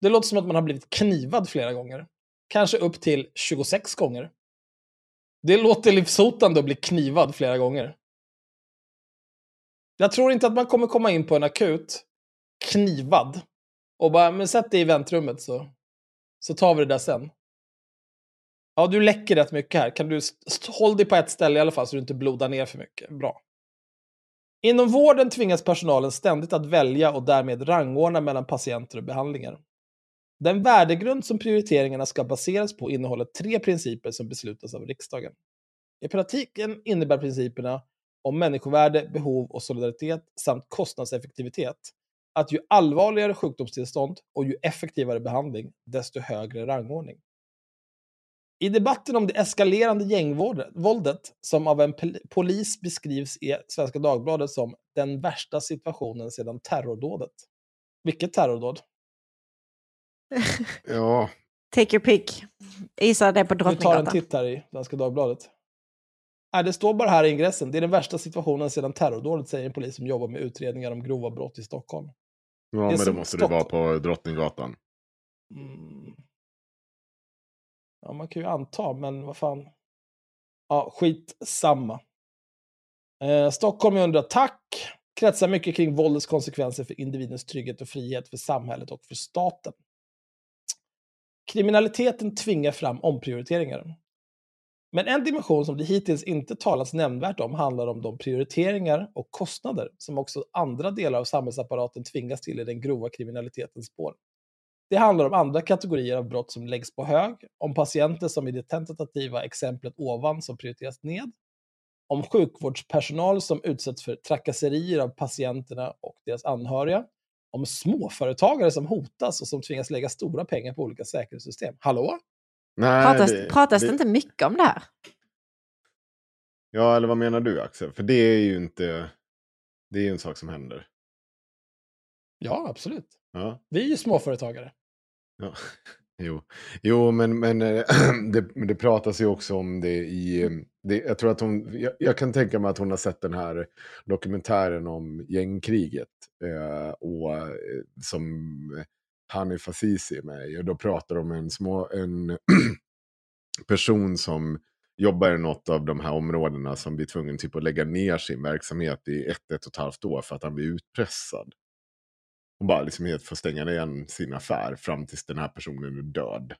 Det låter som att man har blivit knivad flera gånger. Kanske upp till 26 gånger. Det låter livshotande att bli knivad flera gånger. Jag tror inte att man kommer komma in på en akut knivad och bara, men sätt dig i väntrummet så, så tar vi det där sen. Ja, du läcker rätt mycket här. Kan du håll dig på ett ställe i alla fall så du inte blodar ner för mycket. Bra. Inom vården tvingas personalen ständigt att välja och därmed rangordna mellan patienter och behandlingar. Den värdegrund som prioriteringarna ska baseras på innehåller tre principer som beslutas av riksdagen. I praktiken innebär principerna om människovärde, behov och solidaritet samt kostnadseffektivitet att ju allvarligare sjukdomstillstånd och ju effektivare behandling, desto högre rangordning. I debatten om det eskalerande gängvåldet, som av en polis beskrivs i Svenska Dagbladet som den värsta situationen sedan terrordådet. Vilket terrordåd? Ja, Take your pick. Gissa det på Vi tar en Drottninggatan. titt här i Svenska Dagbladet. Nej, det står bara här i ingressen. Det är den värsta situationen sedan terrordådet, säger en polis som jobbar med utredningar om grova brott i Stockholm. ja är men det måste det vara Stockholm. på Drottninggatan. Mm. Ja, man kan ju anta, men vad fan. Ja, skit samma. Eh, Stockholm är under attack. Kretsar mycket kring våldets konsekvenser för individens trygghet och frihet, för samhället och för staten. Kriminaliteten tvingar fram omprioriteringar. Men en dimension som det hittills inte talats nämnvärt om handlar om de prioriteringar och kostnader som också andra delar av samhällsapparaten tvingas till i den grova kriminalitetens spår. Det handlar om andra kategorier av brott som läggs på hög, om patienter som i det tentativa exemplet ovan som prioriteras ned, om sjukvårdspersonal som utsätts för trakasserier av patienterna och deras anhöriga, om småföretagare som hotas och som tvingas lägga stora pengar på olika säkerhetssystem. Hallå? Nej, Pratas, pratas det inte mycket om det här? Ja, eller vad menar du Axel? För det är ju inte... Det är ju en sak som händer. Ja, absolut. Ja, Vi är ju småföretagare. ja. Jo, jo men, men eh, det, det pratas ju också om det i... Mm, det, jag tror att hon... Jag, jag kan tänka mig att hon har sett den här dokumentären om gängkriget. Eh, och eh, som Hanif Azizi är med i. Och då pratar de om en, små, en person som jobbar i något av de här områdena som blir tvungen typ att lägga ner sin verksamhet i ett, ett och ett halvt år för att han blir utpressad. Och bara liksom helt får stänga igen sin affär fram tills den här personen är död.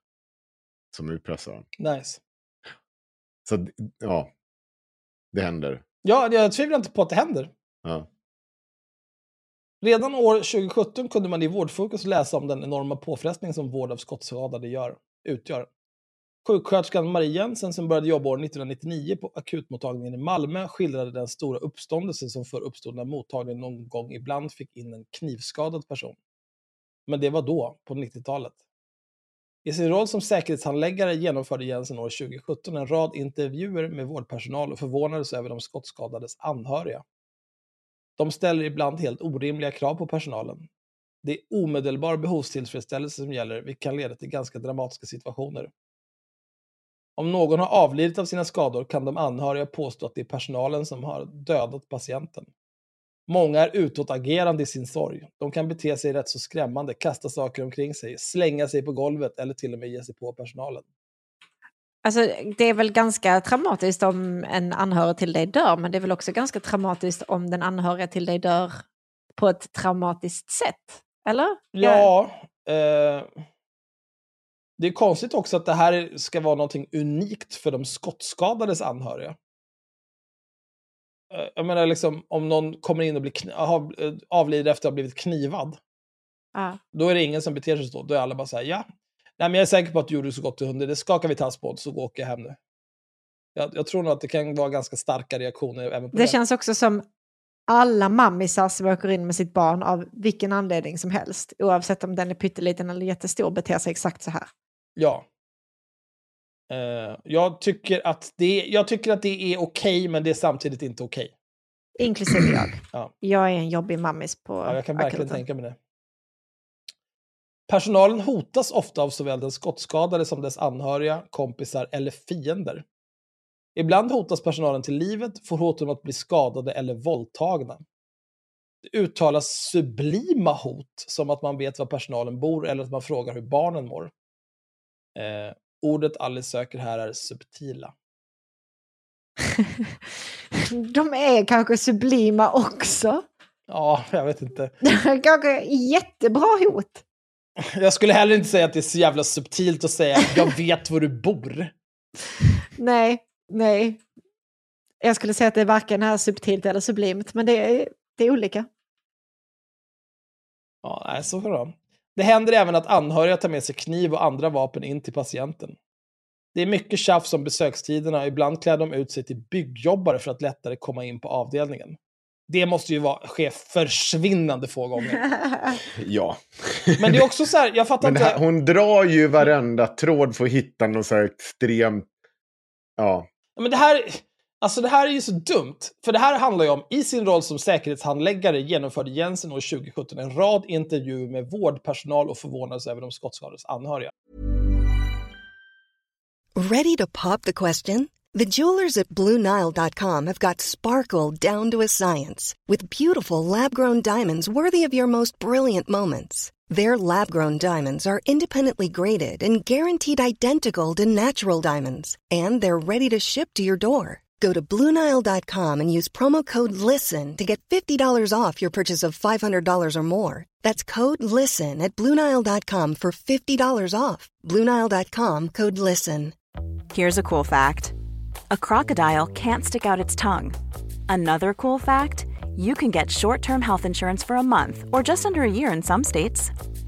Som utpressaren. Nice. Så ja, det händer. Ja, jag tvivlar inte på att det händer. Ja. Redan år 2017 kunde man i Vårdfokus läsa om den enorma påfrestning som vård av skottskadade gör, utgör. Sjuksköterskan Marie Jensen som började jobba år 1999 på akutmottagningen i Malmö skildrade den stora uppståndelse som för uppstod när mottagningen någon gång ibland fick in en knivskadad person. Men det var då, på 90-talet. I sin roll som säkerhetshandläggare genomförde Jensen år 2017 en rad intervjuer med vårdpersonal och förvånades över de skottskadades anhöriga. De ställer ibland helt orimliga krav på personalen. Det är omedelbar behovstillfredsställelse som gäller, vilket kan leda till ganska dramatiska situationer. Om någon har avlidit av sina skador kan de anhöriga påstå att det är personalen som har dödat patienten. Många är utåtagerande i sin sorg. De kan bete sig rätt så skrämmande, kasta saker omkring sig, slänga sig på golvet eller till och med ge sig på personalen. Alltså, det är väl ganska traumatiskt om en anhörig till dig dör, men det är väl också ganska traumatiskt om den anhöriga till dig dör på ett traumatiskt sätt? Eller? Ja. Eh, det är konstigt också att det här ska vara någonting unikt för de skottskadades anhöriga. Eh, jag menar, liksom, om någon kommer in och blir har, eh, avlider efter att ha blivit knivad, Ja. då är det ingen som beter sig så. Då är alla bara så här, ja. Nej, men jag är säker på att du gjorde så gott du kunde. Det skakar vi tass på, så åker jag hem nu. Jag, jag tror nog att det kan vara ganska starka reaktioner även på det. Det känns också som alla mammisar som åker in med sitt barn av vilken anledning som helst, oavsett om den är pytteliten eller jättestor, beter sig exakt så här. Ja. Eh, jag, tycker att det, jag tycker att det är okej, men det är samtidigt inte okej. Inklusive jag. Ja. Jag är en jobbig mammis på Ja, jag kan verkligen akuten. tänka mig det. Personalen hotas ofta av såväl den skottskadade som dess anhöriga, kompisar eller fiender. Ibland hotas personalen till livet, får hot om att bli skadade eller våldtagna. Det uttalas sublima hot, som att man vet var personalen bor eller att man frågar hur barnen mår. Eh, ordet Alice söker här är subtila. De är kanske sublima också. Ja, jag vet inte. kanske jättebra hot. Jag skulle heller inte säga att det är så jävla subtilt att säga jag vet var du bor. Nej, nej. Jag skulle säga att det varken är subtilt eller sublimt, men det är, det är olika. Ja, nej, så får det. Det händer även att anhöriga tar med sig kniv och andra vapen in till patienten. Det är mycket tjafs om besökstiderna och ibland klär de ut sig till byggjobbare för att lättare komma in på avdelningen. Det måste ju vara, ske försvinnande få gånger. Ja. Men det är också så här, jag fattar det inte. här, hon drar ju varenda tråd för att hitta något så här extremt... Ja, Men det här, alltså det här är ju så dumt. För det här handlar ju om, i sin roll som säkerhetshandläggare genomförde Jensen år 2017 en rad intervjuer med vårdpersonal och förvånades över de skottskadades anhöriga. Ready to pop the question? The jewelers at BlueNile.com have got sparkle down to a science with beautiful lab grown diamonds worthy of your most brilliant moments. Their lab grown diamonds are independently graded and guaranteed identical to natural diamonds, and they're ready to ship to your door. Go to BlueNile.com and use promo code LISTEN to get $50 off your purchase of $500 or more. That's code LISTEN at BlueNile.com for $50 off. BlueNile.com code LISTEN. Here's a cool fact a crocodile can't stick out its tongue. Another cool fact you can get short term health insurance for a month or just under a year in some states.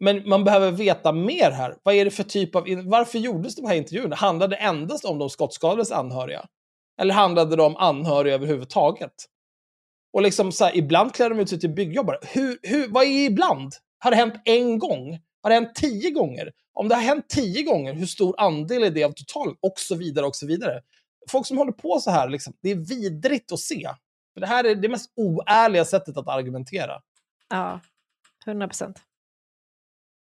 men man behöver veta mer här. Vad är det för typ av... Varför gjordes de här intervjuerna? Handlade det endast om de skottskadades anhöriga? Eller handlade det om anhöriga överhuvudtaget? Och liksom så här, ibland klär de ut sig till byggjobbare. Hur, hur, vad är ibland? Har det hänt en gång? Har det hänt tio gånger? Om det har hänt tio gånger, hur stor andel är det av totalen? Och så vidare, och så vidare. Folk som håller på så här, liksom, det är vidrigt att se. För det här är det mest oärliga sättet att argumentera. Ja, 100 procent.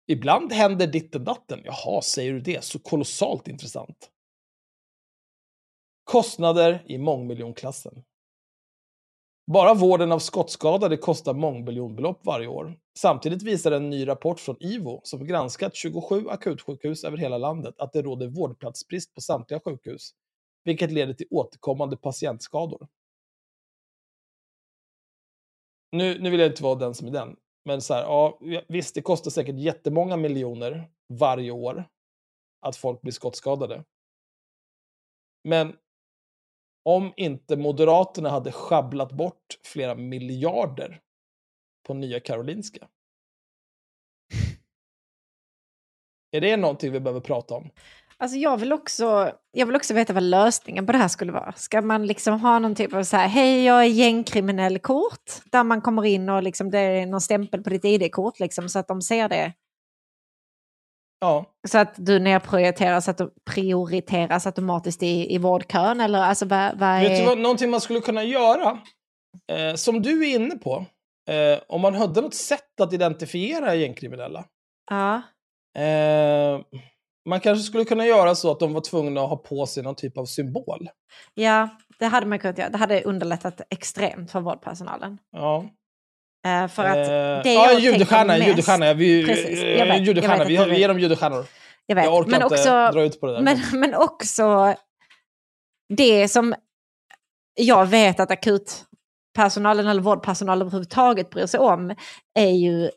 Ibland händer ditten datten. Jaha, säger du det? Så kolossalt intressant. Kostnader i mångmiljonklassen. Bara vården av skottskadade kostar mångmiljonbelopp varje år. Samtidigt visar en ny rapport från IVO, som granskat 27 akutsjukhus över hela landet, att det råder vårdplatsbrist på samtliga sjukhus, vilket leder till återkommande patientskador. Nu, nu vill jag inte vara den som är den, men så här, ja, visst, det kostar säkert jättemånga miljoner varje år att folk blir skottskadade. Men om inte Moderaterna hade schabblat bort flera miljarder på Nya Karolinska. Är det någonting vi behöver prata om? Alltså jag vill, också, jag vill också veta vad lösningen på det här skulle vara. Ska man liksom ha någon typ av så här, hej jag är gängkriminell kort, där man kommer in och liksom det är någon stämpel på ditt ID-kort liksom, så att de ser det. Ja, Så att du nedprioriteras att prioriteras automatiskt i, i vårdkön eller alltså vad, vad vet du är... vad, någonting man skulle kunna göra, eh, som du är inne på, eh, om man hade något sätt att identifiera gängkriminella. Ja. Eh, man kanske skulle kunna göra så att de var tvungna att ha på sig någon typ av symbol. ja, det hade man kunnat göra. Det hade underlättat extremt för vårdpersonalen. Ja. Eh, för att Eh, det ja, jag en judestjärna, mest- judestjärna. Vi, Precis, jag eh, vet, en judestjärna. jag vet Vi, vi ger dem judestjärnor. Jag vet, Jag orkar men inte också, dra ut på det där. Men, men också det som jag vet att akutpersonalen eller vårdpersonalen överhuvudtaget bryr sig om är ju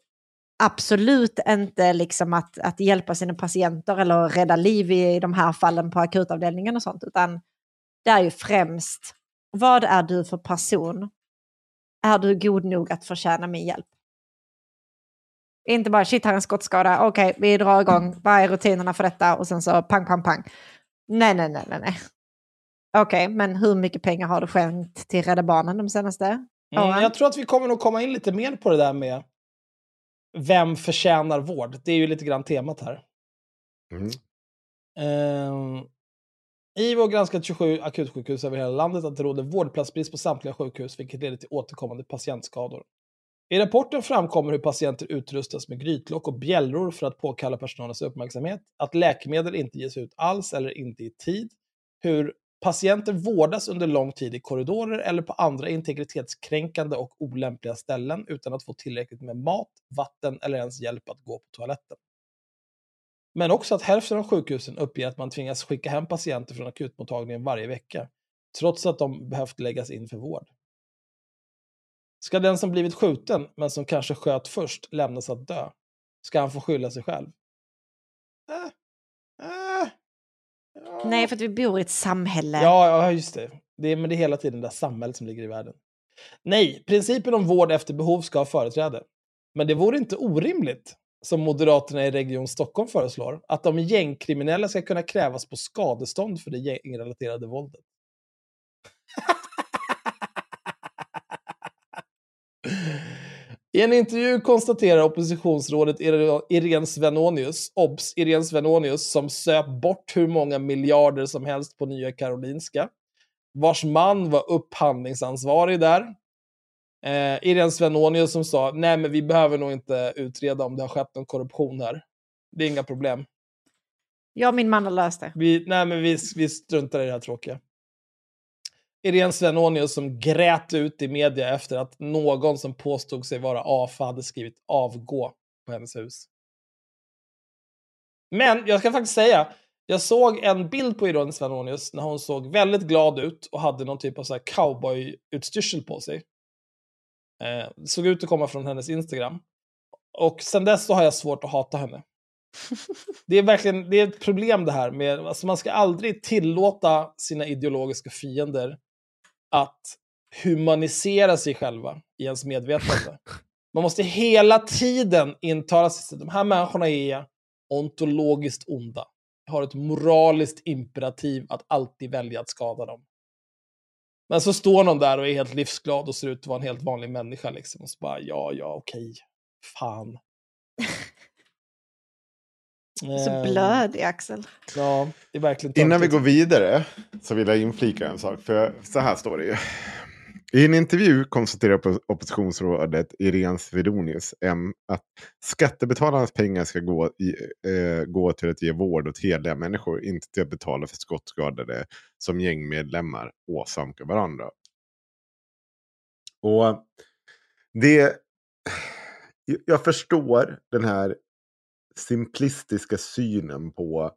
absolut inte liksom att, att hjälpa sina patienter eller rädda liv i de här fallen på akutavdelningen och sånt, utan det är ju främst vad är du för person? Är du god nog att förtjäna min hjälp? Inte bara shit, här är en skottskada, okej, vi drar igång, vad är rutinerna för detta? Och sen så pang, pang, pang. Nej, nej, nej, nej, nej. Okej, men hur mycket pengar har du skänkt till Rädda Barnen de senaste Mm, åren? jag tror att vi kommer nog komma in lite mer på det där med vem förtjänar vård. Det är ju lite grann temat här. Mm. Ehm, IVO har granskat 27 akutsjukhus över hela landet att det råder vårdplatsbrist på samtliga sjukhus, vilket leder till återkommande patientskador. I rapporten framkommer hur patienter utrustas med grytlock och bjällror för att påkalla personalens uppmärksamhet, att läkemedel inte ges ut alls eller inte i tid, hur patienter vårdas under lång tid i korridorer eller på andra integritetskränkande och olämpliga ställen utan att få tillräckligt med mat, vatten eller ens hjälp att gå på toaletten. Men också att hälften av sjukhusen uppger att man tvingas skicka hem patienter från akutmottagningen varje vecka, trots att de behövt läggas in för vård. Ska den som blivit skjuten, men som kanske sköt först, lämnas att dö? Ska han få skylla sig själv? Äh. Nej, för att vi bor i ett samhälle. Ja, ja, just det. det är, men det är hela tiden det där samhället som ligger i världen. Nej, principen om vård efter behov ska ha företräde. Men det vore inte orimligt, som Moderaterna i Region Stockholm föreslår, att de gängkriminella ska kunna krävas på skadestånd för det gängrelaterade våldet. I en intervju konstaterar oppositionsrådet Ire- Irene Svenonius, obs, Irene Svenonius, som söp bort hur många miljarder som helst på Nya Karolinska, vars man var upphandlingsansvarig där. Eh, Irene Svenonius som sa, nej men vi behöver nog inte utreda om det har skett någon korruption här. Det är inga problem. Jag och min man har löst det. Vi, nej, men vi, vi struntar i det här tråkiga. Irene Svenonius som grät ut i media efter att någon som påstod sig vara AFA hade skrivit avgå på hennes hus. Men jag ska faktiskt säga, jag såg en bild på Irene Svenonius när hon såg väldigt glad ut och hade någon typ av så här cowboy-utstyrsel på sig. Eh, såg ut att komma från hennes Instagram. Och sen dess så har jag svårt att hata henne. Det är verkligen det är ett problem det här med, alltså man ska aldrig tillåta sina ideologiska fiender att humanisera sig själva i ens medvetande. Man måste hela tiden intala sig att de här människorna är ontologiskt onda. Har ett moraliskt imperativ att alltid välja att skada dem. Men så står någon där och är helt livsglad och ser ut att vara en helt vanlig människa liksom. Och så bara, ja, ja, okej. Fan. Så Ehm, blödig Axel. Ja, det är verkligen Innan vi går vidare så vill jag inflika en sak. För så här står det ju. I en intervju konstaterar oppo- oppositionsrådet Irene Svedonius M att skattebetalarnas pengar ska gå, i, eh, gå till att ge vård åt hederliga människor, inte till att betala för skottskadade som gängmedlemmar åsamkar varandra. Och det... Jag förstår den här simplistiska synen på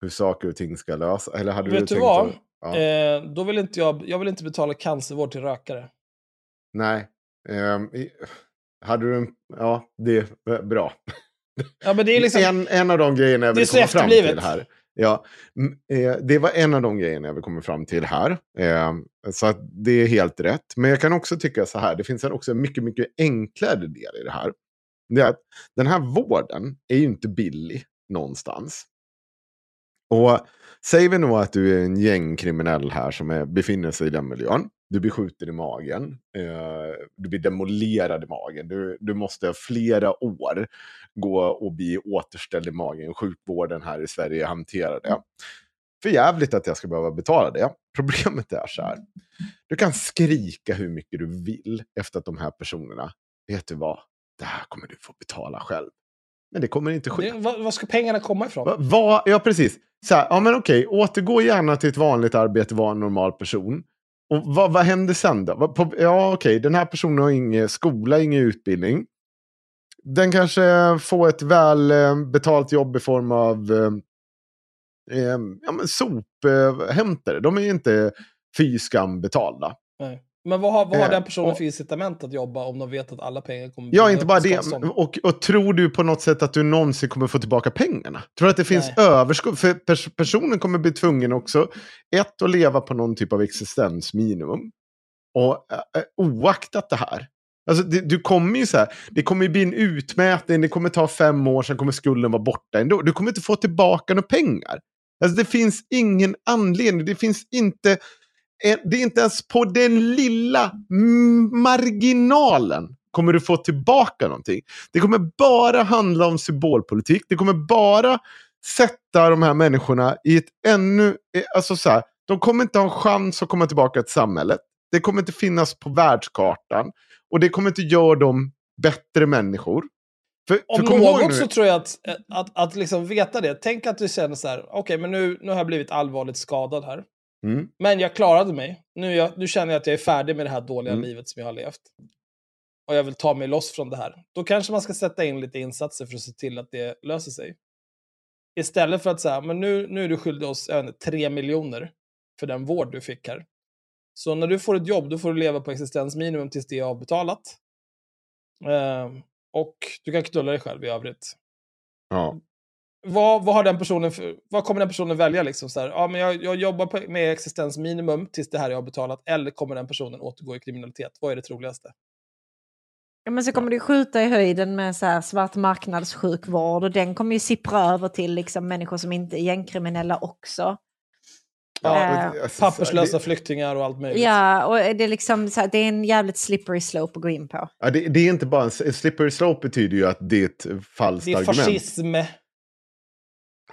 hur saker och ting ska lösa. Eller hade Vet du tänkt vad? att- ja. Eh, då vill inte jag, jag vill inte betala cancervård till rökare. Nej. I- hade du en... Ja, det är bra. Ja, men det är liksom... en, en av de grejerna jag vill komma fram till här. Ja, eh, det var en av de grejerna jag vill komma fram till här. Ehm, så det är helt rätt. Men jag kan också tycka så här, det finns en också en mycket, mycket enklare del i det här. Det är att den här vården är ju inte billig någonstans. Och säger vi nog att du är en gängkriminell här som är, befinner sig i den miljön. Du blir skjuten i magen. Eh, du blir demolerad i magen. Du, du måste flera år gå och bli återställd i magen. Sjukvården här i Sverige hanterar det. För jävligt att jag ska behöva betala det. Problemet är så här. Du kan skrika hur mycket du vill efter att de här personerna vet du vad, det här kommer du få betala själv. Men det kommer inte ske. Vad ska pengarna komma ifrån? Va, va, ja, precis. Så här, ja, men okej, återgå gärna till ett vanligt arbete, var en normal person. Och vad, vad händer sen då? Va, på, ja, okej, den här personen har ingen skola, ingen utbildning. Den kanske får ett väl eh, betalt jobb i form av eh, eh, ja, men sophämtare. De är inte fy skam betalda. Nej. Men vad har, vad har Eh, den personen och- för incitament att jobba om de vet att alla pengar kommer Ja, inte bara det. Och, och tror du på något sätt att du någonsin kommer få tillbaka pengarna? Tror du att det finns överskott? För pers personen kommer bli tvungen också, ett, att leva på någon typ av existensminimum. Och äh, oaktat det här. Alltså, det, du kommer ju så här, det kommer ju bli en utmätning, det kommer ta fem år, sen kommer skulden vara borta ändå. Du kommer inte få tillbaka några pengar. Alltså, det finns ingen anledning, det finns inte, det är inte ens på den lilla marginalen kommer du få tillbaka någonting. Det kommer bara handla om symbolpolitik. Det kommer bara sätta de här människorna i ett ännu... eh, Alltså så här, de kommer inte ha en chans att komma tillbaka till samhället. Det kommer inte finnas på världskartan. Och det kommer inte göra dem bättre människor. För, Om för ihåg något nu- så tror jag att, att, att liksom veta det. Tänk att du känner så här, okej, men nu, nu har jag blivit allvarligt skadad här. Mm. Men jag klarade mig. Nu, jag, nu känner jag att jag är färdig med det här dåliga Mm. livet som jag har levt. Och jag vill ta mig loss från det här. Då kanske man ska sätta in lite insatser för att se till att det löser sig. Istället för att säga, men nu, nu är du skyldig oss inte, tre miljoner för den vård du fick här. Så när du får ett jobb, då får du leva på existensminimum tills det är avbetalat. Ehm, och du kan knulla dig själv i övrigt. Ja. Vad, vad, har den personen för, vad kommer den personen välja? Liksom så här, ja, men jag, jag jobbar på, med existensminimum tills det här är avbetalat. Eller kommer den personen återgå i kriminalitet? Vad är det troligaste? Ja, men så kommer det ju skjuta i höjden med så här svart marknadssjukvård och den kommer ju sippra över till liksom människor som inte är gängkriminella också. Ja, alltså, Papperslösa det- flyktingar och allt möjligt. Ja, och det är liksom så här, det är en jävligt slippery slope att gå in på. Ja, det, det är inte bara en, en slippery slope betyder ju att det är ett falskt Det är argument. fascism.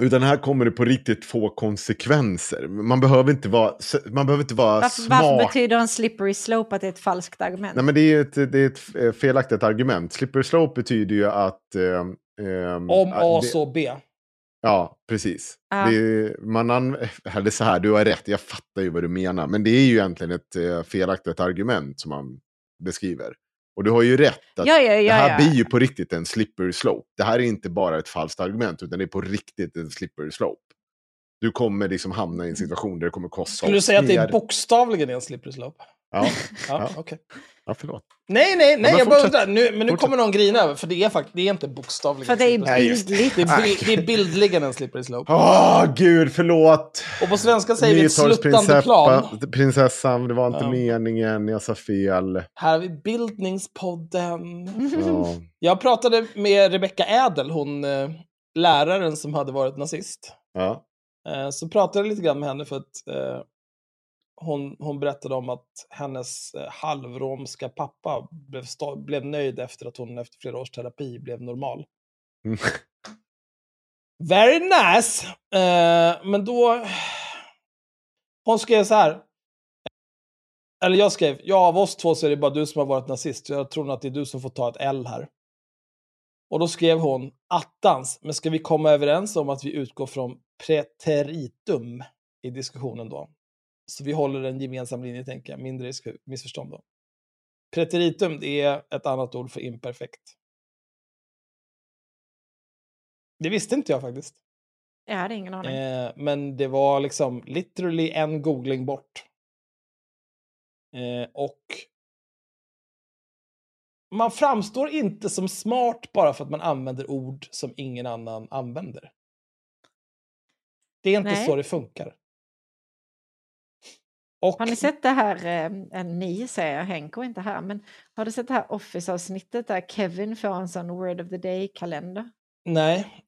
Utan här kommer det på riktigt få konsekvenser. Man behöver inte vara, man behöver inte vara Varför, smart. varför betyder en slippery slope att det är ett falskt argument? Nej, men det är ett, det är ett eh, felaktigt argument. Slippery slope betyder ju att... ehm, ehm, Om A det- så B. Ja, precis. Ja. Det man an, eller så här, du har rätt, jag fattar ju vad du menar. Men det är ju egentligen ett eh, felaktigt argument som man beskriver. Och du har ju rätt. Att ja, ja, ja, det här ja. blir ju på riktigt en slippery slope. Det här är inte bara ett falskt argument, utan det är på riktigt en slippery slope. Du kommer liksom hamna i en situation där det kommer kosta Skulle du säga att det är bokstavligen en slippery slope? Ja, Ja, Ja. Ja förlåt. Nej, nej, nej, men jag bara undrar. Nu, men nu Fortsätt. kommer någon grina över, för det är faktiskt det är inte bokstavligen För det är bildligt. det, är, det är bildligen en slippery slope. Åh, gud, förlåt. Och på svenska säger vi ett sluttande plan. Prinsessan, det var inte Ja. meningen, jag sa fel. Här har vi Bildningspodden. Ja. Jag pratade med Rebecca Ädel, hon eh, läraren som hade varit nazist. Ja. Eh, så pratade jag lite grann med henne för att eh, hon, hon berättade om att hennes eh, halvromska pappa blev, blev nöjd efter att hon efter flera års terapi blev normal. Mm. Very nice! Eh, men då... Hon skrev så här. Eller jag skrev, ja av oss två så är det bara du som har varit nazist. Jag tror nog att det är du som får ta ett L här. Och då skrev hon, attans, men ska vi komma överens om att vi utgår från preteritum i diskussionen då? Så vi håller en gemensam linje, tänker jag. Mindre risk för missförstånd då. Preteritum, det är ett annat ord för imperfekt. Det visste inte jag faktiskt. Jag hade ingen aning. Eh, men det var liksom literally en googling bort. Eh, och man framstår inte som smart bara för att man använder ord som ingen annan använder. Det är inte Nej. så det funkar. Och, Har ni sett det här, eh, ni säger jag, Henko inte här, men har du sett det här Office-avsnittet där Kevin får en sån Word of the Day-kalender? Nej.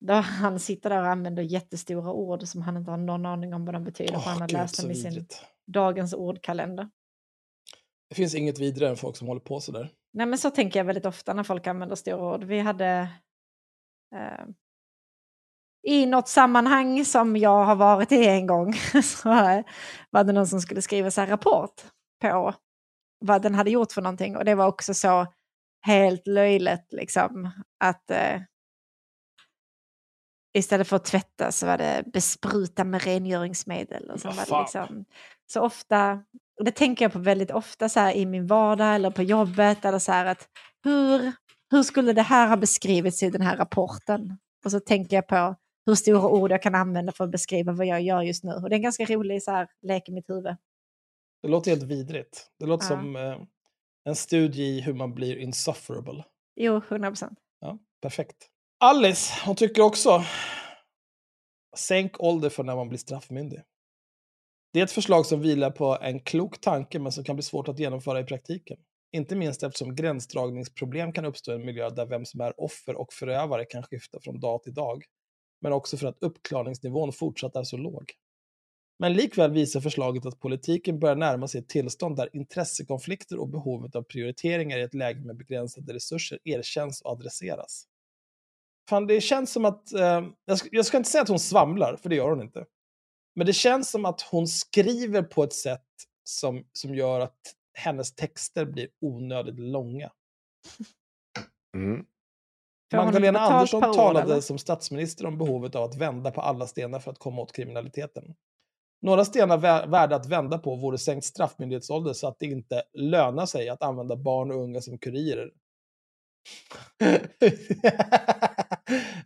Där han sitter där och använder jättestora ord som han inte har någon aning om vad de betyder, för Åh, han har gud, läst dem i sin vidrigt. dagens ordkalender. Det finns inget vidare än folk som håller på sådär. Nej men så tänker jag väldigt ofta när folk använder stora ord. Vi hade eh, i något sammanhang som jag har varit i en gång så var det någon som skulle skriva så rapport på vad den hade gjort för någonting och det var också så helt löjligt liksom. Att eh, istället för att tvätta så var det bespruta med rengöringsmedel. Och så, var det liksom, så ofta, och det tänker jag på väldigt ofta så här, i min vardag eller på jobbet. Eller så här, att hur, hur skulle det här ha beskrivits i den här rapporten? Och så tänker jag på hur stora ord jag kan använda för att beskriva vad jag gör just nu. Och det är en ganska rolig så här, lek i mitt huvud. Det låter helt vidrigt. Det låter Ja. som eh, en studie i hur man blir insufferable. Jo, 100 procent. Ja, perfekt. Alice, hon tycker också sänk ålder för när man blir straffmyndig. Det är ett förslag som vilar på en klok tanke men som kan bli svårt att genomföra i praktiken. Inte minst eftersom gränsdragningsproblem kan uppstå i en miljö där vem som är offer och förövare kan skifta från dag till dag. Men också för att uppklarningsnivån fortsatt är så låg. Men likväl visar förslaget att politiken börjar närma sig ett tillstånd där intressekonflikter och behovet av prioriteringar i ett läge med begränsade resurser erkänns och adresseras. Fan, det känns som att, eh, jag, ska, jag ska inte säga att hon svamlar, för det gör hon inte. Men det känns som att hon skriver på ett sätt som, som gör att hennes texter blir onödigt långa. Mm. Magdalena Andersson talade eller? som statsminister om behovet av att vända på alla stenar för att komma åt kriminaliteten. Några stenar vä- värda att vända på vore sänkt straffmyndighetsålder så att det inte lönar sig att använda barn och unga som kurirer.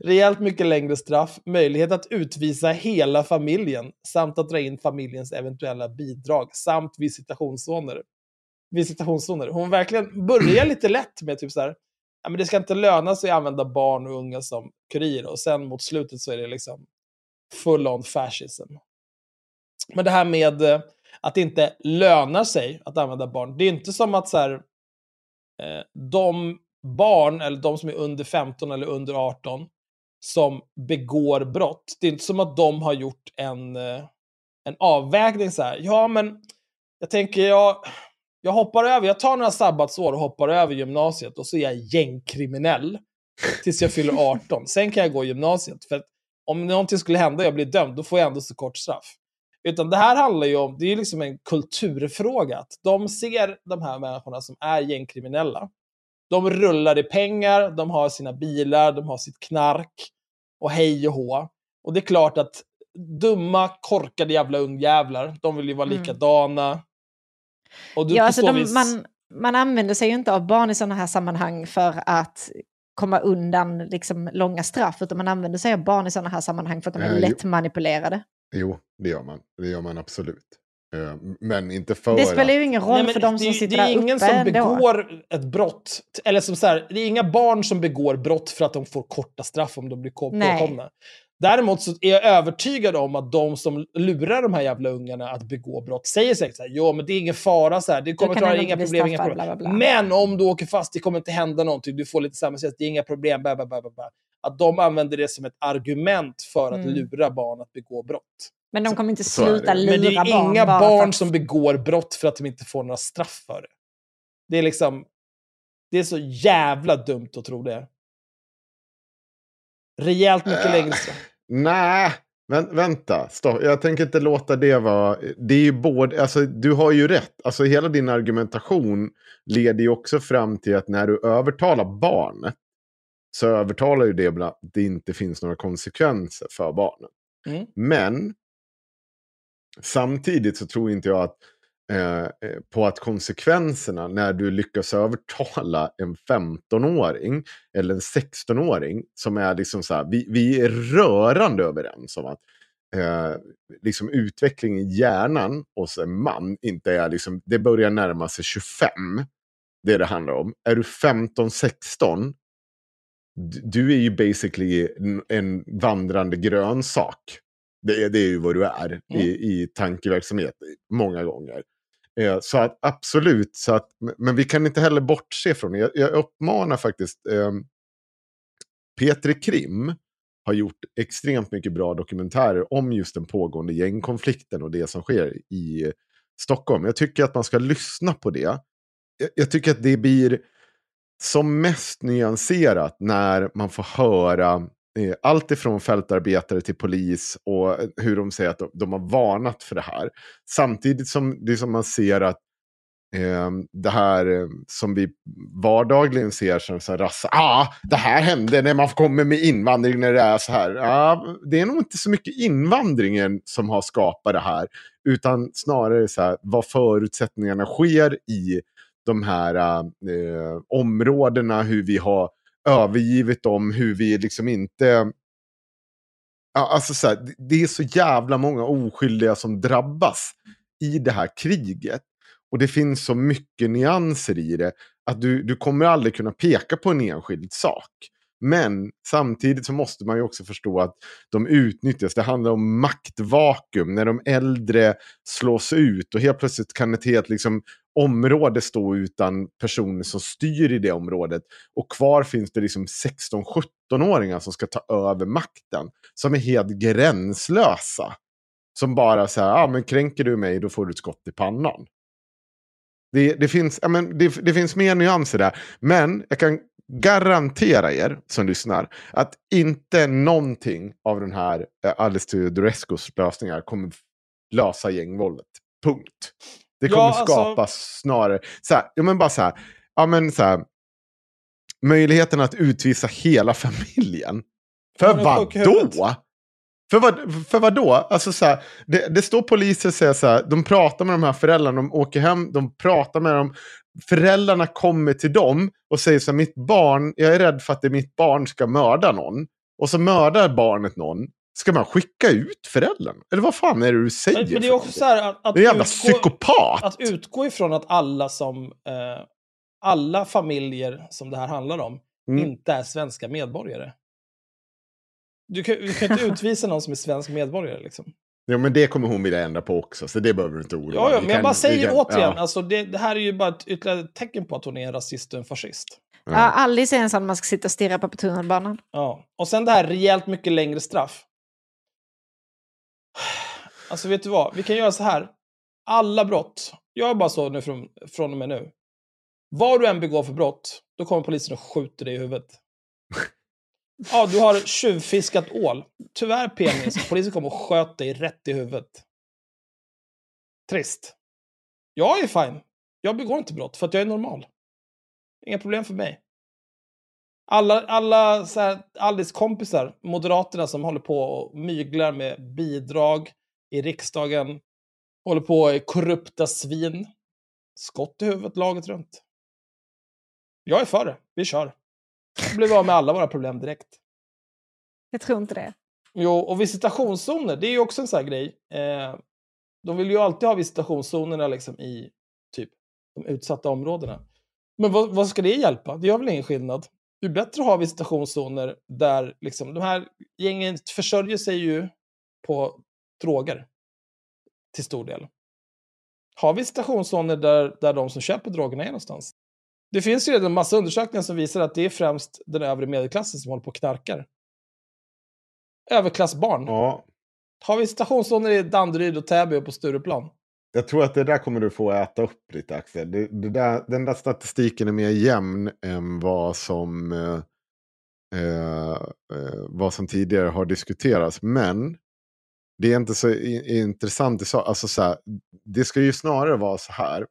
Rejält mycket längre straff, möjlighet att utvisa hela familjen samt att dra in familjens eventuella bidrag samt visitationszoner. Visitationszoner. Hon verkligen börjar lite lätt med typ så här, ja, men det ska inte löna sig att använda barn och unga som kurirer och sen mot slutet så är det liksom full on fascism. Men det här med eh, att det inte lönar sig att använda barn, det är inte som att så här, eh, de barn, eller de som är under 15 eller under 18, som begår brott, det är inte som att de har gjort en, eh, en avvägning så här, ja men jag tänker jag, jag hoppar över, jag tar några sabbatsår och hoppar över gymnasiet och så är jag gängkriminell tills jag fyller 18. Sen kan jag gå gymnasiet. För att om någonting skulle hända och jag blir dömd, då får jag ändå så kort straff. Utan det här handlar ju om, det är liksom en kulturfråga. Att de ser de här människorna som är gängkriminella. De rullar i pengar, de har sina bilar, de har sitt knark och hej och hå. Och det är klart att dumma, korkade jävla ungjävlar, de vill ju vara Mm. likadana. Och du, Ja, alltså så de, vis- man, man använder sig ju inte av barn i sådana här sammanhang för att komma undan liksom, långa straff, utan man använder sig av barn i sådana här sammanhang för att de är Eh, jo. lättmanipulerade. Jo, det gör man. Det gör man absolut. Eh, Men inte för Det spelar ju ingen roll Nej, för de det, som sitter det är där ingen uppe som ändå. begår ett brott, eller som så här, det är inga barn som begår brott för att de får korta straff om de blir påkomna. Däremot så är jag övertygad om att de som lurar de här jävla ungarna att begå brott säger säkert så här, ja men det är ingen fara, så här, det kommer klara inga problem, inga problem. bla, bla, bla. Men om du åker fast, det kommer inte hända någonting, du får lite samhällstjänst, det är inga problem, bla, bla, bla, bla, bla. Att de använder det som ett argument för att Mm. lura barn att begå brott. Men de kommer inte sluta lura Men det är barn inga barn att... som begår brott för att de inte får några straff för det. Det är liksom... Det är så jävla dumt att tro det. Rejält mycket Äh. längre straff. Nej, vä- vänta. Stopp. Jag tänker inte låta det vara... Det är ju både... Alltså, du har ju rätt. Alltså, hela din argumentation leder ju också fram till att när du övertalar barnet så övertalar ju det att det inte finns några konsekvenser för barnet. Mm. Men samtidigt så tror inte jag att eh, eh, på att konsekvenserna när du lyckas övertala en 15-åring eller en 16-åring som är liksom så här, vi, vi är rörande överens om att eh, liksom utveckling i hjärnan hos en man inte är liksom, det börjar närma sig 25. Det det handlar om. Är du 15-16, d- du är ju basically en, vandrande grönsak. Det är, det är ju vad du är i, i tankeverksamhet många gånger. Eh, så att absolut, så att, men- vi kan inte heller bortse från det. Jag, jag uppmanar faktiskt eh, Petri Krim har gjort extremt mycket bra dokumentärer om just den pågående gängkonflikten och det som sker i Stockholm. Jag tycker att man ska lyssna på det. Jag, jag tycker att det blir som mest nyanserat när man får höra Eh, allt ifrån fältarbetare till polis och eh, hur de säger att de, de har varnat för det här. Samtidigt som det som man ser att eh, det här eh, som vi vardagligen ser som så rassa. Ah, det här hände när man kommer med invandring när det är så här. Ah, det är nog inte så mycket invandringen som har skapat det här. Utan snarare så här, vad förutsättningarna sker i de här eh, områdena, hur vi har övergivit dem, hur vi liksom inte... Ja, alltså så här, det är så jävla många oskyldiga som drabbas i det här kriget. Och det finns så mycket nyanser i det att du, du kommer aldrig kunna peka på en enskild sak. Men samtidigt så måste man ju också förstå att de utnyttjas. Det handlar om maktvakuum när de äldre slås ut och helt plötsligt kan ett helt liksom, område stå utan personer som styr i det området. Och kvar finns det liksom 16-17-åringar som ska ta över makten. Som är helt gränslösa. Som bara säger, här, ah, men kränker du mig då får du ett skott i pannan. Det, det, finns, ja, men det, det finns mer nyanser där. Men jag kan garantera er som lyssnar att inte någonting av den här eh, Alice Teodorescus lösningar kommer lösa gängvåldet. Punkt. Det kommer ja, alltså... skapa snarare, så här, ja men bara så här, ja men så här, möjligheten att utvisa hela familjen. För vad då? För vad, för vad då? Alltså så här, det, det, står poliser och säger så här, de pratar med de här föräldrarna, de åker hem, de pratar med dem. Föräldrarna kommer till dem och säger så här, mitt barn, jag är rädd för att det mitt barn ska mörda någon. Och så mördar barnet någon. Ska man skicka ut föräldern? Eller vad fan är det du säger? Men det är också så här att, att det är en jävla utgå, psykopat! Att utgå ifrån att alla som, eh, alla familjer som det här handlar om, mm. inte är svenska medborgare. Du kan, du kan inte utvisa någon som är svensk medborgare liksom. Ja, men det kommer hon vilja ändra på också, så det behöver du inte oroa dig Ja, men jag bara säger kan, återigen, ja. alltså, det, det, här är ju bara ett ytterligare tecken på att hon är en rasist och en fascist. Ja, Alice är en sån man ska sitta och stirra på på tunnelbanan. Ja, och sen det här rejält mycket längre straff. Alltså vet du vad, vi kan göra så här. Alla brott, jag är bara så nu från, från och med nu. Vad du än begår för brott, då kommer polisen och skjuter dig i huvudet. Ja, du har tjuvfiskat ål. Tyvärr penis, polisen kom och sköt dig rätt i huvudet. Trist. Jag är fine. Jag begår inte brott för att jag är normal. Inga problem för mig. Alla, alla så här, Alice kompisar, Moderaterna som håller på och myglar med bidrag i riksdagen, håller på i korrupta svin. Skott i huvudet laget runt. Jag är för det. Vi kör. Då blir vi av med alla våra problem direkt. Jag tror inte det. Jo, och visitationszoner, det är ju också en sån här grej. Eh, de vill ju alltid ha visitationszonerna liksom i typ de utsatta områdena. Men vad, vad ska det hjälpa? Det gör väl ingen skillnad? Det är bättre att ha visitationszoner där liksom, de här gängen försörjer sig ju på droger. Till stor del. Ha visitationszoner där, där de som köper drogerna är någonstans. Det finns ju redan en massa undersökningar som visar att det är främst den övre medelklassen som håller på och knarkar. Överklassbarn. Ja. Har vi stationszoner i Danderyd och Täby och på Stureplan? Jag tror att det där kommer du få äta upp lite Axel. Det, det där, den där statistiken är mer jämn än vad som, eh, eh, eh vad som tidigare har diskuterats. Men det är inte så intressant. Alltså så här, det ska ju snarare vara så här.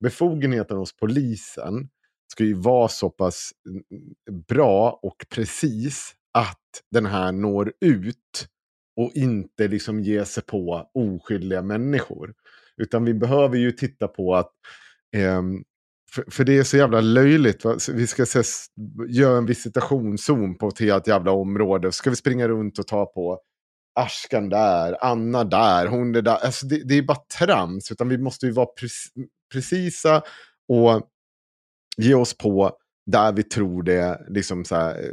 Befogenheten hos polisen ska ju vara så pass mm, mm, bra och precis att den här når ut och inte liksom ge sig på oskyldiga människor. Utan vi behöver ju titta på att eh, för, för, det är så jävla löjligt. Va? Vi ska se, göra en visitationszon på ett helt jävla område. Ska vi springa runt och ta på Askan där, Anna där, hon är där. Alltså det, det är bara trams. Utan vi måste ju vara pre precisa och ge oss på där vi tror det, liksom så här, eh,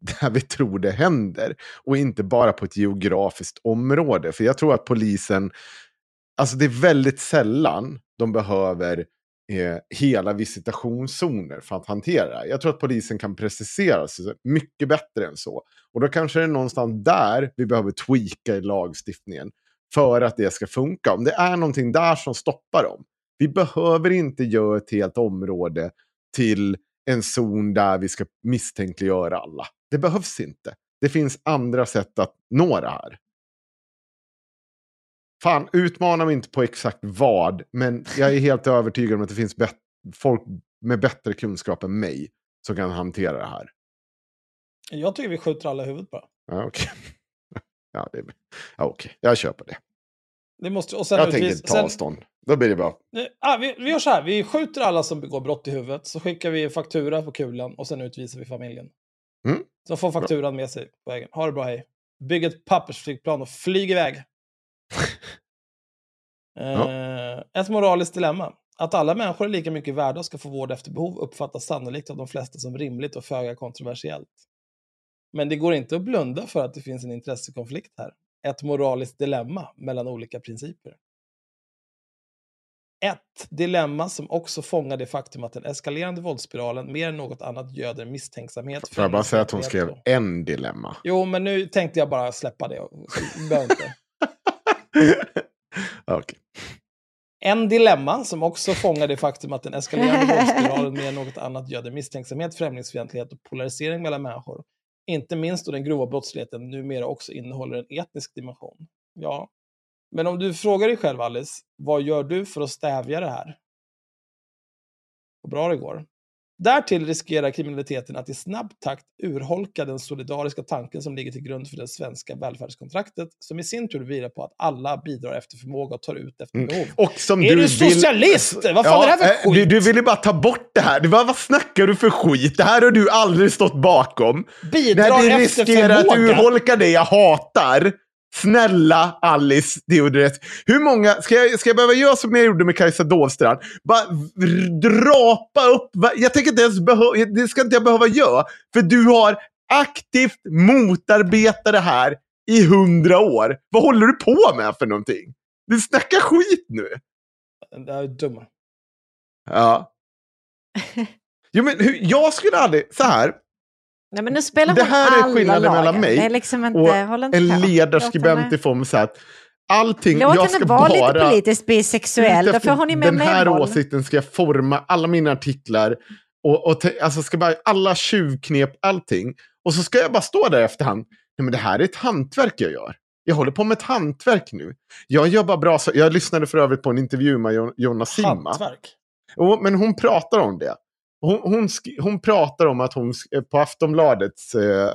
där vi tror det händer. Och inte bara på ett geografiskt område. För jag tror att polisen, alltså det är väldigt sällan de behöver eh, hela visitationszoner för att hantera det. Jag tror att polisen kan precisera sig mycket bättre än så. Och då kanske det är någonstans där vi behöver tweaka i lagstiftningen. För att det ska funka. Om det är någonting där som stoppar dem. Vi behöver inte göra ett helt område till en zon där vi ska misstänkliggöra alla. Det behövs inte. Det finns andra sätt att nå det här. fan, utmana mig inte på exakt vad, men jag är helt övertygad om att det finns folk med bättre kunskap än mig som kan hantera det här. Jag tycker vi skjuter alla i huvudet bara. Ja, okej. ja, det är- ja, okej. Jag köper det. Det måste, och sen Jag tänker utvis- inte ta avstånd. Då blir det bra. Ah, vi, vi gör så här, vi skjuter alla som begår brott i huvudet, så skickar vi faktura på kulan och sen utvisar vi familjen. Mm. Så får fakturan med sig på vägen. Ha det bra, hej. Bygg ett pappersflygplan och flyg iväg. eh, ett moraliskt dilemma. Att alla människor är lika mycket värda och ska få vård efter behov uppfattas sannolikt av de flesta som rimligt och föga kontroversiellt. Men det går inte att blunda för att det finns en intressekonflikt här. Ett moraliskt dilemma mellan olika principer. Ett dilemma som också fångar det faktum att den eskalerande våldsspiralen mer än något annat göder misstänksamhet. Får jag bara säga att hon skrev främlingsfientlighet en dilemma? Jo, men nu tänkte jag bara släppa det. Inte. Okej. En dilemma som också fångar det faktum att den eskalerande våldsspiralen mer än något annat göder misstänksamhet, främlingsfientlighet och polarisering mellan människor. Inte minst då den grova brottsligheten numera också innehåller en etnisk dimension. Ja, men om du frågar dig själv Alice, vad gör du för att stävja det här? Vad bra det går. Därtill riskerar kriminaliteten att i snabb takt urholka den solidariska tanken som ligger till grund för det svenska välfärdskontraktet, som i sin tur vilar på att alla bidrar efter förmåga och tar ut efter Mm. behov. Och som Är du socialist? Vad fan är det här för eh, du, skit? du ville bara ta bort det här. Du bara, vad snackar du för skit? Det här har du aldrig stått bakom. Bidrar Nej, det efter riskerar att urholka det jag hatar. Snälla Alice Deodoret. Hur många, ska jag, ska jag behöva göra som jag gjorde med Kajsa Dovstrand? Bara drapa upp, jag tänker inte ens behöva, det ska inte jag behöva göra. För du har aktivt motarbetat det här i hundra år. Vad håller du på med för någonting? Du snackar skit nu. Det är dumma. Ja. Jo, men hur, jag skulle aldrig, så här, Nej, men nu spelar Det här är skillnaden mellan lagen. mig Det är liksom inte, och inte en ledarskribent i form av så att allting, Låt jag ska vara lite bara... politiskt bisexuell, får hon ju mer Den här medhåll. åsikten ska jag forma alla mina artiklar. Och, och te, alltså ska bara, alla tjuvknep, allting. Och så ska jag bara stå där i efterhand. Nej, men det här är ett hantverk jag gör. Jag håller på med ett hantverk nu. Jag jobbar bra. Så, jag lyssnade för övrigt på en intervju med Jo- Jonna Simma. Hantverk. Jo, men hon pratar om det. Hon, hon, hon pratar om att hon på Aftonbladets eh,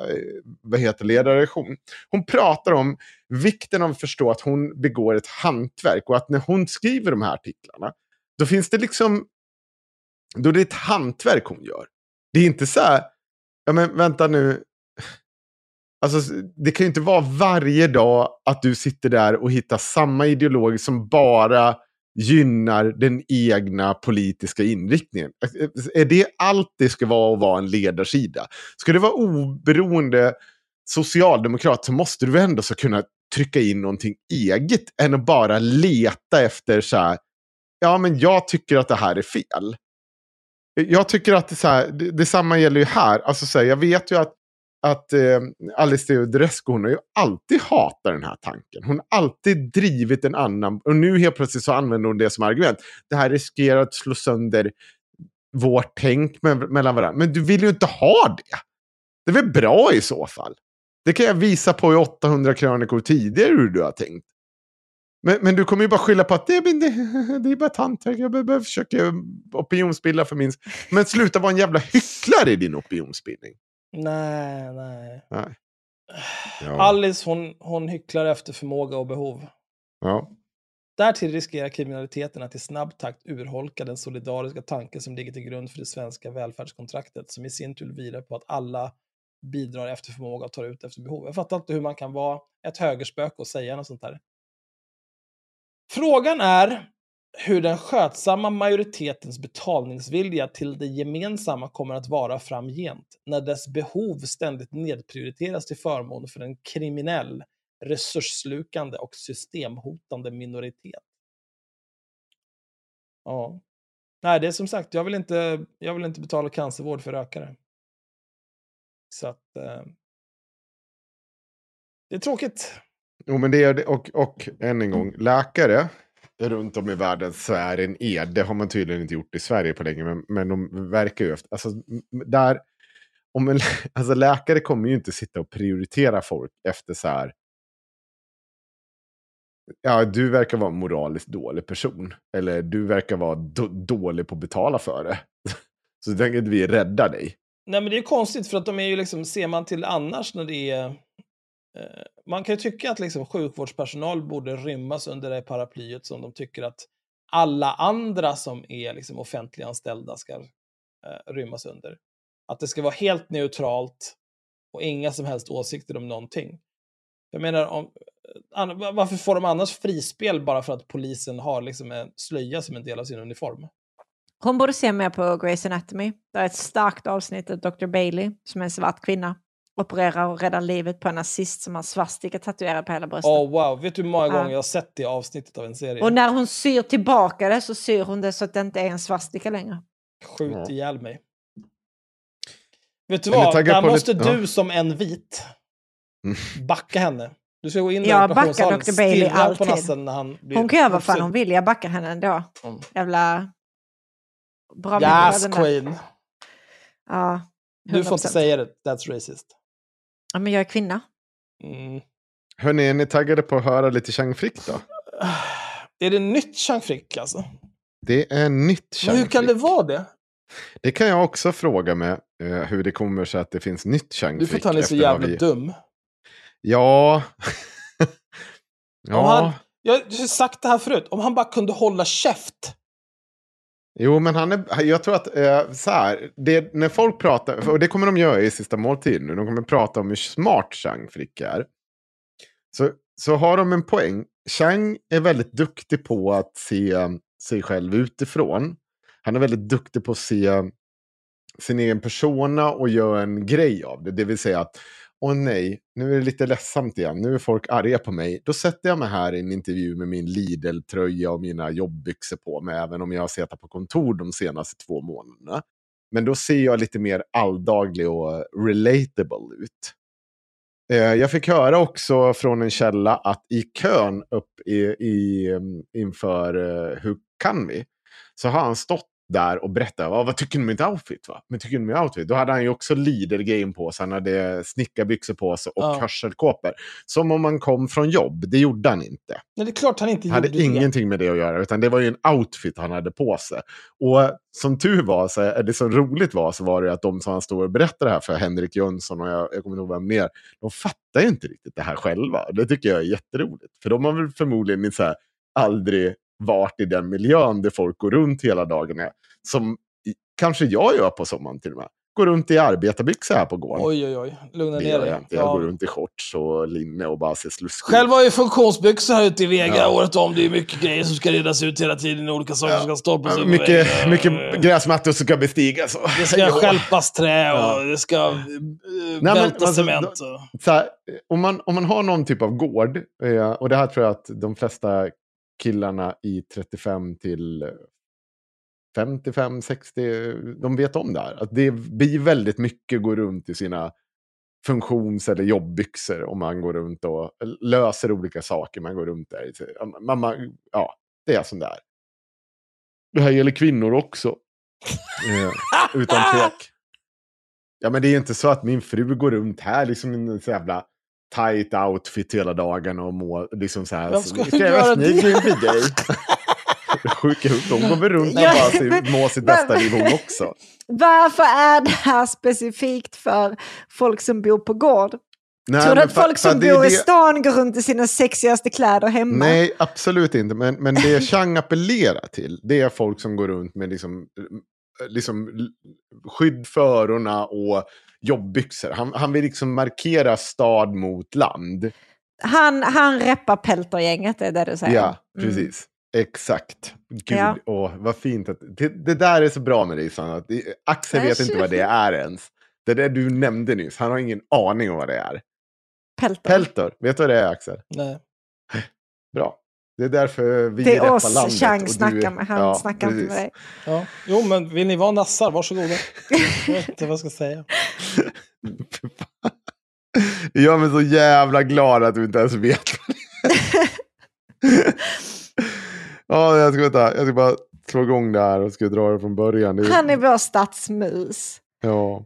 vad heter ledarredaktion. Hon pratar om vikten av att förstå att hon begår ett hantverk och att när hon skriver de här artiklarna då finns det liksom då är det ett hantverk hon gör. Det är inte så här, ja men vänta nu. Alltså, det kan ju inte vara varje dag att du sitter där och hittar samma ideologi som bara gynnar den egna politiska inriktningen. Alltså, är det allt det ska vara att vara en ledarsida? Ska du vara oberoende socialdemokrat så måste du väl ändå så kunna trycka in någonting eget än att bara leta efter så här, ja men jag tycker att det här är fel. Jag tycker att det, så här, det, detsamma gäller ju här. Alltså så här, jag vet ju att, att eh, Alice Teodorescu, hon har ju alltid hatat den här tanken. Hon har alltid drivit en annan, och nu helt plötsligt så använder hon det som argument. Det här riskerar att slå sönder vårt tänk med, mellan varandra. Men du vill ju inte ha det. Det är väl bra i så fall. Det kan jag visa på i 800 krönikor tidigare hur du har tänkt. Men, men du kommer ju bara skylla på att det, det, det är bara ett hantverk. Jag behöver försöka opinionsbilda för min... Men sluta vara en jävla hycklare i din opinionsbildning. Nej, nej. Nej. Ja. Alice, hon, hon hycklar efter förmåga och behov. Ja. Därtill riskerar kriminaliteten att i snabb takt urholka den solidariska tanke som ligger till grund för det svenska välfärdskontraktet, som i sin tur vilar på att alla bidrar efter förmåga och tar ut efter behov. Jag fattar inte hur man kan vara ett högerspöke och säga något sånt här. Frågan är hur den skötsamma majoritetens betalningsvilja till det gemensamma kommer att vara framgent, när dess behov ständigt nedprioriteras till förmån för en kriminell, resursslukande och systemhotande minoritet. Ja. Nej, det är som sagt, jag vill inte, jag vill inte betala cancervård för rökare. Så att... Eh, det är tråkigt. Jo, men det är det. Och, och än en gång, läkare runt om i världen svär en ed. Det har man tydligen inte gjort i Sverige på länge, men, men de verkar ju efter... Alltså, där, om en, alltså, läkare kommer ju inte sitta och prioritera folk efter så här... ja, du verkar vara en moraliskt dålig person. Eller du verkar vara då, dålig på att betala för det. Så tänker att vi räddar dig. Nej, men det är konstigt för att de är ju liksom, ser man till annars när det är... Eh, man kan ju tycka att liksom sjukvårdspersonal borde rymmas under det paraplyet som de tycker att alla andra som är liksom offentliganställda ska eh, rymmas under. Att det ska vara helt neutralt och inga som helst åsikter om någonting. Jag menar, om, eh, varför får de annars frispel bara för att polisen har liksom en slöja som en del av sin uniform? Hon borde se mer på Grey's Anatomy. Det är ett starkt avsnitt av Dr. Bailey, som är en svart kvinna, opererar och räddar livet på en nazist som har svastika tatuerad på hela bröstet. Oh, wow, vet du hur många Ja. gånger jag har sett det avsnittet av en serie? Och när hon syr tillbaka det så syr hon det så att det inte är en svastika längre. Skjut Ja. ihjäl mig. Vet du vad? Där måste lite- du som en vit Mm. backa henne. Du ska gå in i Jag backar Dr. Bailey alltid. nassen när han blir Hon kan göra vad fan hon vill, jag backar henne ändå. Mm. Jävla... Bra Yes, queen. Ja, Du får inte 100%. säga det. That's racist. Ja, men jag är kvinna. Mm. Hörni, är ni taggade på att höra lite Chang Frick då? Är det nytt Chang Frick alltså? Det är nytt Chang Men hur kan det Frick. vara det? Det kan jag också fråga mig, eh, hur det kommer sig att det finns nytt Chang Du får Frick ta dig så efter vad jävla vi- dum. Ja. ja. Om han, jag har sagt det här förut. Om han bara kunde hålla käft. Jo, men han är, jag tror att eh, så här, det, när folk pratar, och det kommer de göra i sista måltiden nu, de kommer prata om hur smart Chang Frick är. Så, så har de en poäng. Chang är väldigt duktig på att se sig själv utifrån. Han är väldigt duktig på att se sin egen persona och göra en grej av det. Det vill säga att, åh nej, nu är det lite ledsamt igen, nu är folk arga på mig. Då sätter jag mig här i en intervju med min Lidl-tröja och mina jobbbyxor på mig, även om jag har suttit på kontor de senaste två månaderna. Men då ser jag lite mer alldaglig och relatable ut. Eh, jag fick höra också från en källa att i kön upp i, i, mm, inför eh, Hur kan vi? Så har han stått där och berättat, "Va, vad tycker ni om mitt outfit? Va? Men tycker ni om mitt outfit? Då hade han ju också Lidl-game på sig, han hade snickarbyxor på sig och Ja. hörselkåpor. Som om man kom från jobb, det gjorde han inte. Nej, det är klart han inte Det hade gjorde det. ingenting med det att göra, utan det var ju en outfit han hade på sig. Och som tur var, så, eller så roligt var, så var det att de som han stod och berättade det här för, Henrik Jönsson och jag, jag kommer inte ihåg vem mer, de fattar ju inte riktigt det här själva. Det tycker jag är jätteroligt. För de har väl förmodligen så här, aldrig varit i den miljön där folk går runt hela dagarna. Som i- kanske jag gör på sommaren till och med. Går runt i arbetarbyxor här på gården. Oj, oj, oj. Lugna ner dig. jag inte. Jag Ja. går runt i shorts och linne och bara ser sluskig Själv har jag ju funktionsbyxor här ute i Vega Ja. året om. Det är mycket grejer som ska redas ut hela tiden. Olika saker Ja. som ska stoppas upp. på mycket, mycket gräsmattor som ska bestigas. Det ska Ja. stjälpas trä och det ska uh, men välta alltså, cement. så här, om, man, om man har någon typ av gård, eh, och det här tror jag att de flesta killarna i 35 till 55, 60, de vet om det här. Att det blir väldigt mycket gå runt i sina funktions eller jobbbyxor om man går runt och löser olika saker. Man går runt där. Man, ja, det är som det är. Det här gäller kvinnor också. Eh, utan tvek. Ja, men det är inte så att min fru går runt här liksom en så jävla tight outfit hela dagen och må liksom så här. Vara snygg inför dig? I huvudet. Hon går runt och bara ser, må sitt bästa liv hon också. Varför är det här specifikt för folk som bor på gård? Nej, Tror du att folk som det bor i det- stan går runt i sina sexigaste kläder hemma? Nej, absolut inte. Men, men det Chang appellerar till, det är folk som går runt med liksom, liksom skydd för öronen och jobbbyxor. Han, han vill liksom markera stad mot land. Han, han reppar peltergänget, det är det du säger? Ja, Mm. precis. Exakt. Gud, Ja. åh, vad fint. Att, det, det där är så bra med dig, Sanna. Axel vet inte vad det är ens. Det där du nämnde nyss, han har ingen aning om vad det är. Pelter. Peltor, vet du vad det är Axel? Nej. Bra. Det är därför vi det är oss landet. Chang och du- snackar med. Han Ja, snackar inte precis. med dig. Ja. Jo, men vill ni vara nassar, varsågoda. Jag vet inte vad jag ska säga. Det gör mig så jävla glad att du inte ens vet. ja, jag ska, vänta. jag ska bara slå igång det här och ska dra det från början. Det, Han är vår stadsmus. ja.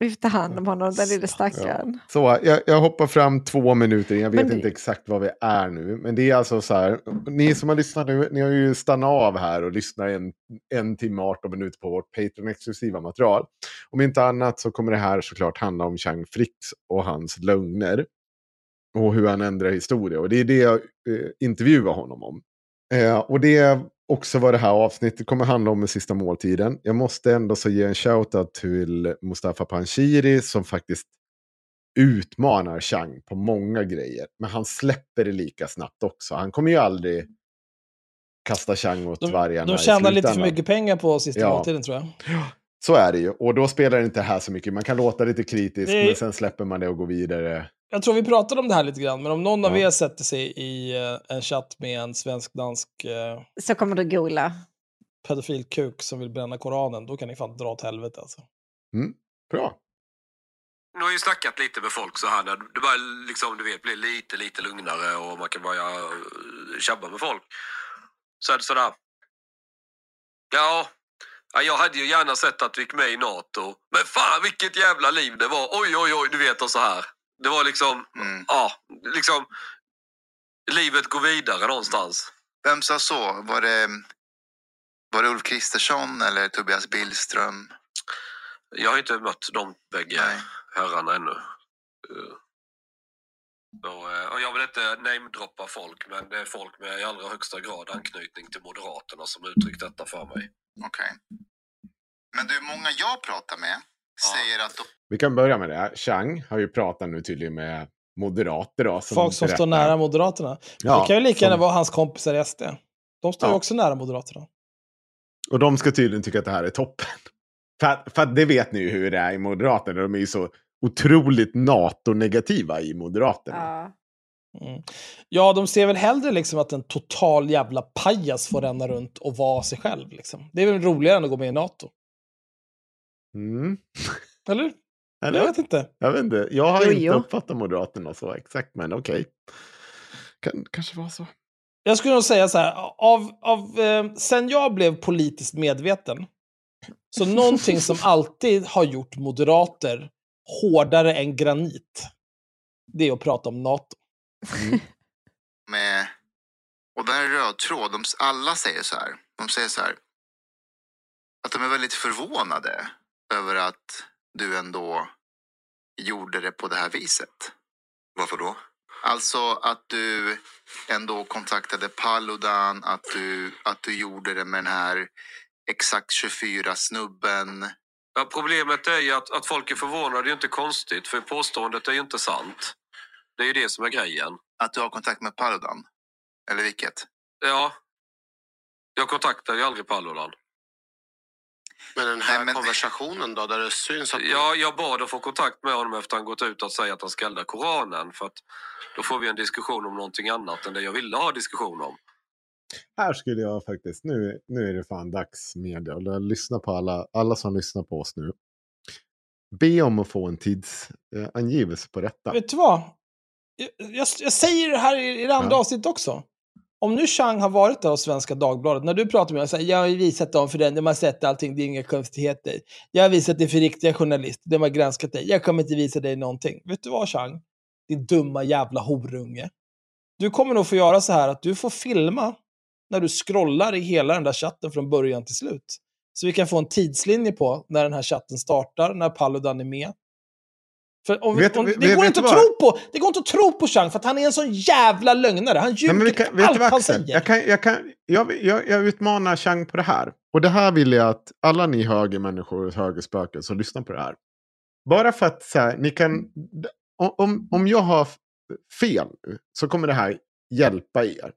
Lyfta hand om honom, den lille stackaren. Så jag, jag hoppar fram två minuter, jag vet det- inte exakt vad vi är nu. Men det är alltså så här, ni som har lyssnat nu, ni har ju stannat av här och lyssnat en, en timme och 18 minuter på vårt Patreon-exklusiva material. Om inte annat så kommer det här såklart handla om Chang Fricks och hans lögner. Och hur han ändrar historia. Och det är det jag eh, intervjuar honom om. Eh, och det är också vad det här avsnittet kommer handla om med sista måltiden. Jag måste ändå så ge en shoutout till Mustafa Panshiri som faktiskt utmanar Chang på många grejer. Men han släpper det lika snabbt också. Han kommer ju aldrig kasta Chang åt De, vargarna de tjänar lite för mycket pengar på sista Ja. måltiden tror jag. Så är det ju. Och då spelar det inte här så mycket. Man kan låta lite kritisk, Det men sen släpper man det och går vidare. Jag tror vi pratade om det här lite grann, men om någon av Ja. er sätter sig i eh, en chatt med en svensk-dansk eh, Så kommer du gola. pedofilkuk som vill bränna Koranen, då kan ni fan dra åt helvete alltså. Bra. Nu har ju snackat lite med folk så här när det börjar liksom, du vet, bli lite, lite lugnare och man kan börja uh, tjabba med folk. Så är det sådär. Ja, ja, jag hade ju gärna sett att vi gick med i NATO. Men fan vilket jävla liv det var. Oj, oj, oj, du vet och så här. Det var liksom, Mm. ja, liksom. Livet går vidare någonstans. Vem sa så? Var det, var det Ulf Kristersson eller Tobias Billström? Jag har inte mött de bägge Nej. herrarna ännu. Eh, eh, och jag vill inte namedroppa folk, men det är folk med i allra högsta grad anknytning till Moderaterna som uttryckt detta för mig. Okej. Men du, många jag pratar med säger att de... Vi kan börja med det. Chang har ju pratat nu tydligen med moderater. Då, som Folk som berättar- står nära Moderaterna. Ja, det kan ju lika gärna som- vara hans kompisar i SD. De står ju Ja. också nära Moderaterna. Och de ska tydligen tycka att det här är toppen. För att, för att det vet ni ju hur det är i Moderaterna. De är ju så otroligt NATO-negativa i Moderaterna. Ja. Mm. Ja, de ser väl hellre liksom att en total jävla pajas får ränna runt och vara sig själv. Liksom. Det är väl roligare än att gå med i NATO. Mm. Eller? Eller? Jag vet inte. Jag vet inte. Jag har Jo, inte jo. uppfattat Moderaterna så exakt, men okej. Kan, kanske var så. Jag skulle nog säga så här, av, av, eh, sen jag blev politiskt medveten, så någonting som alltid har gjort moderater hårdare än granit, det är att prata om NATO. med... Och där är röd tråd. De, alla säger så här. De säger så här. Att de är väldigt förvånade över att du ändå gjorde det på det här viset. Varför då? Alltså att du ändå kontaktade Paludan, att du, att du gjorde det med den här exakt 24-snubben. Ja, problemet är ju att, att folk är förvånade, det är ju inte konstigt, för påståendet är ju inte sant. Det är ju det som är grejen. Att du har kontakt med Paludan. Eller vilket? Ja, jag kontaktar ju aldrig Paludan. Men den här Nej, men- konversationen då, där det syns att... Ja, jag bad att få kontakt med honom efter att han gått ut och säga att han ska elda Koranen. För att då får vi en diskussion om någonting annat än det jag ville ha diskussion om. Här skulle jag faktiskt, nu, nu är det fan dags media. Och lyssna på alla, alla som lyssnar på oss nu. Be om att få en tidsangivelse på detta. Vet du vad? Jag, jag, jag säger det här i, i det andra Ja. avsnittet också. Om nu Chang har varit där hos Svenska Dagbladet, när du pratar med honom. säger jag har visat dem för den, de har sett allting, det är inga konstigheter. Jag har visat det för riktiga journalister, de har granskat dig. Jag kommer inte visa dig någonting. Vet du vad Chang? Din dumma jävla horunge. Du kommer nog få göra så här att du får filma när du scrollar i hela den där chatten från början till slut. Så vi kan få en tidslinje på när den här chatten startar, när Paludan är med. För om, Vet- om, vet- det, går vet inte du att tro på, det går inte att tro på Chang för att han är en sån jävla lögnare. Han Nej, ljuger på kan, allt vad han säger. Jag, kan, jag, kan, jag, jag, jag utmanar Chang på det här. Och det här vill jag att alla ni högermänniskor och högerspöken som lyssnar på det här. Bara för att så här, ni kan... Om, om jag har fel nu så kommer det här hjälpa er.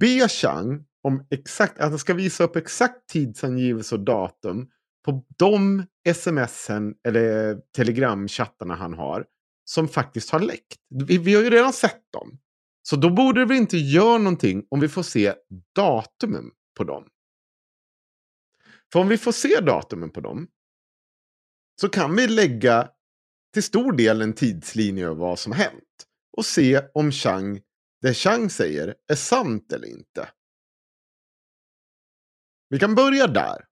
Be Chang om exakt, att han ska visa upp exakt tidsangivelse och datum på de smsen eller telegramchattarna han har som faktiskt har läckt. Vi, vi har ju redan sett dem. Så då borde det väl inte göra någonting om vi får se datumen på dem. För om vi får se datumen på dem så kan vi lägga till stor del en tidslinje över vad som hänt. Och se om Chang, det Chang säger är sant eller inte. Vi kan börja där.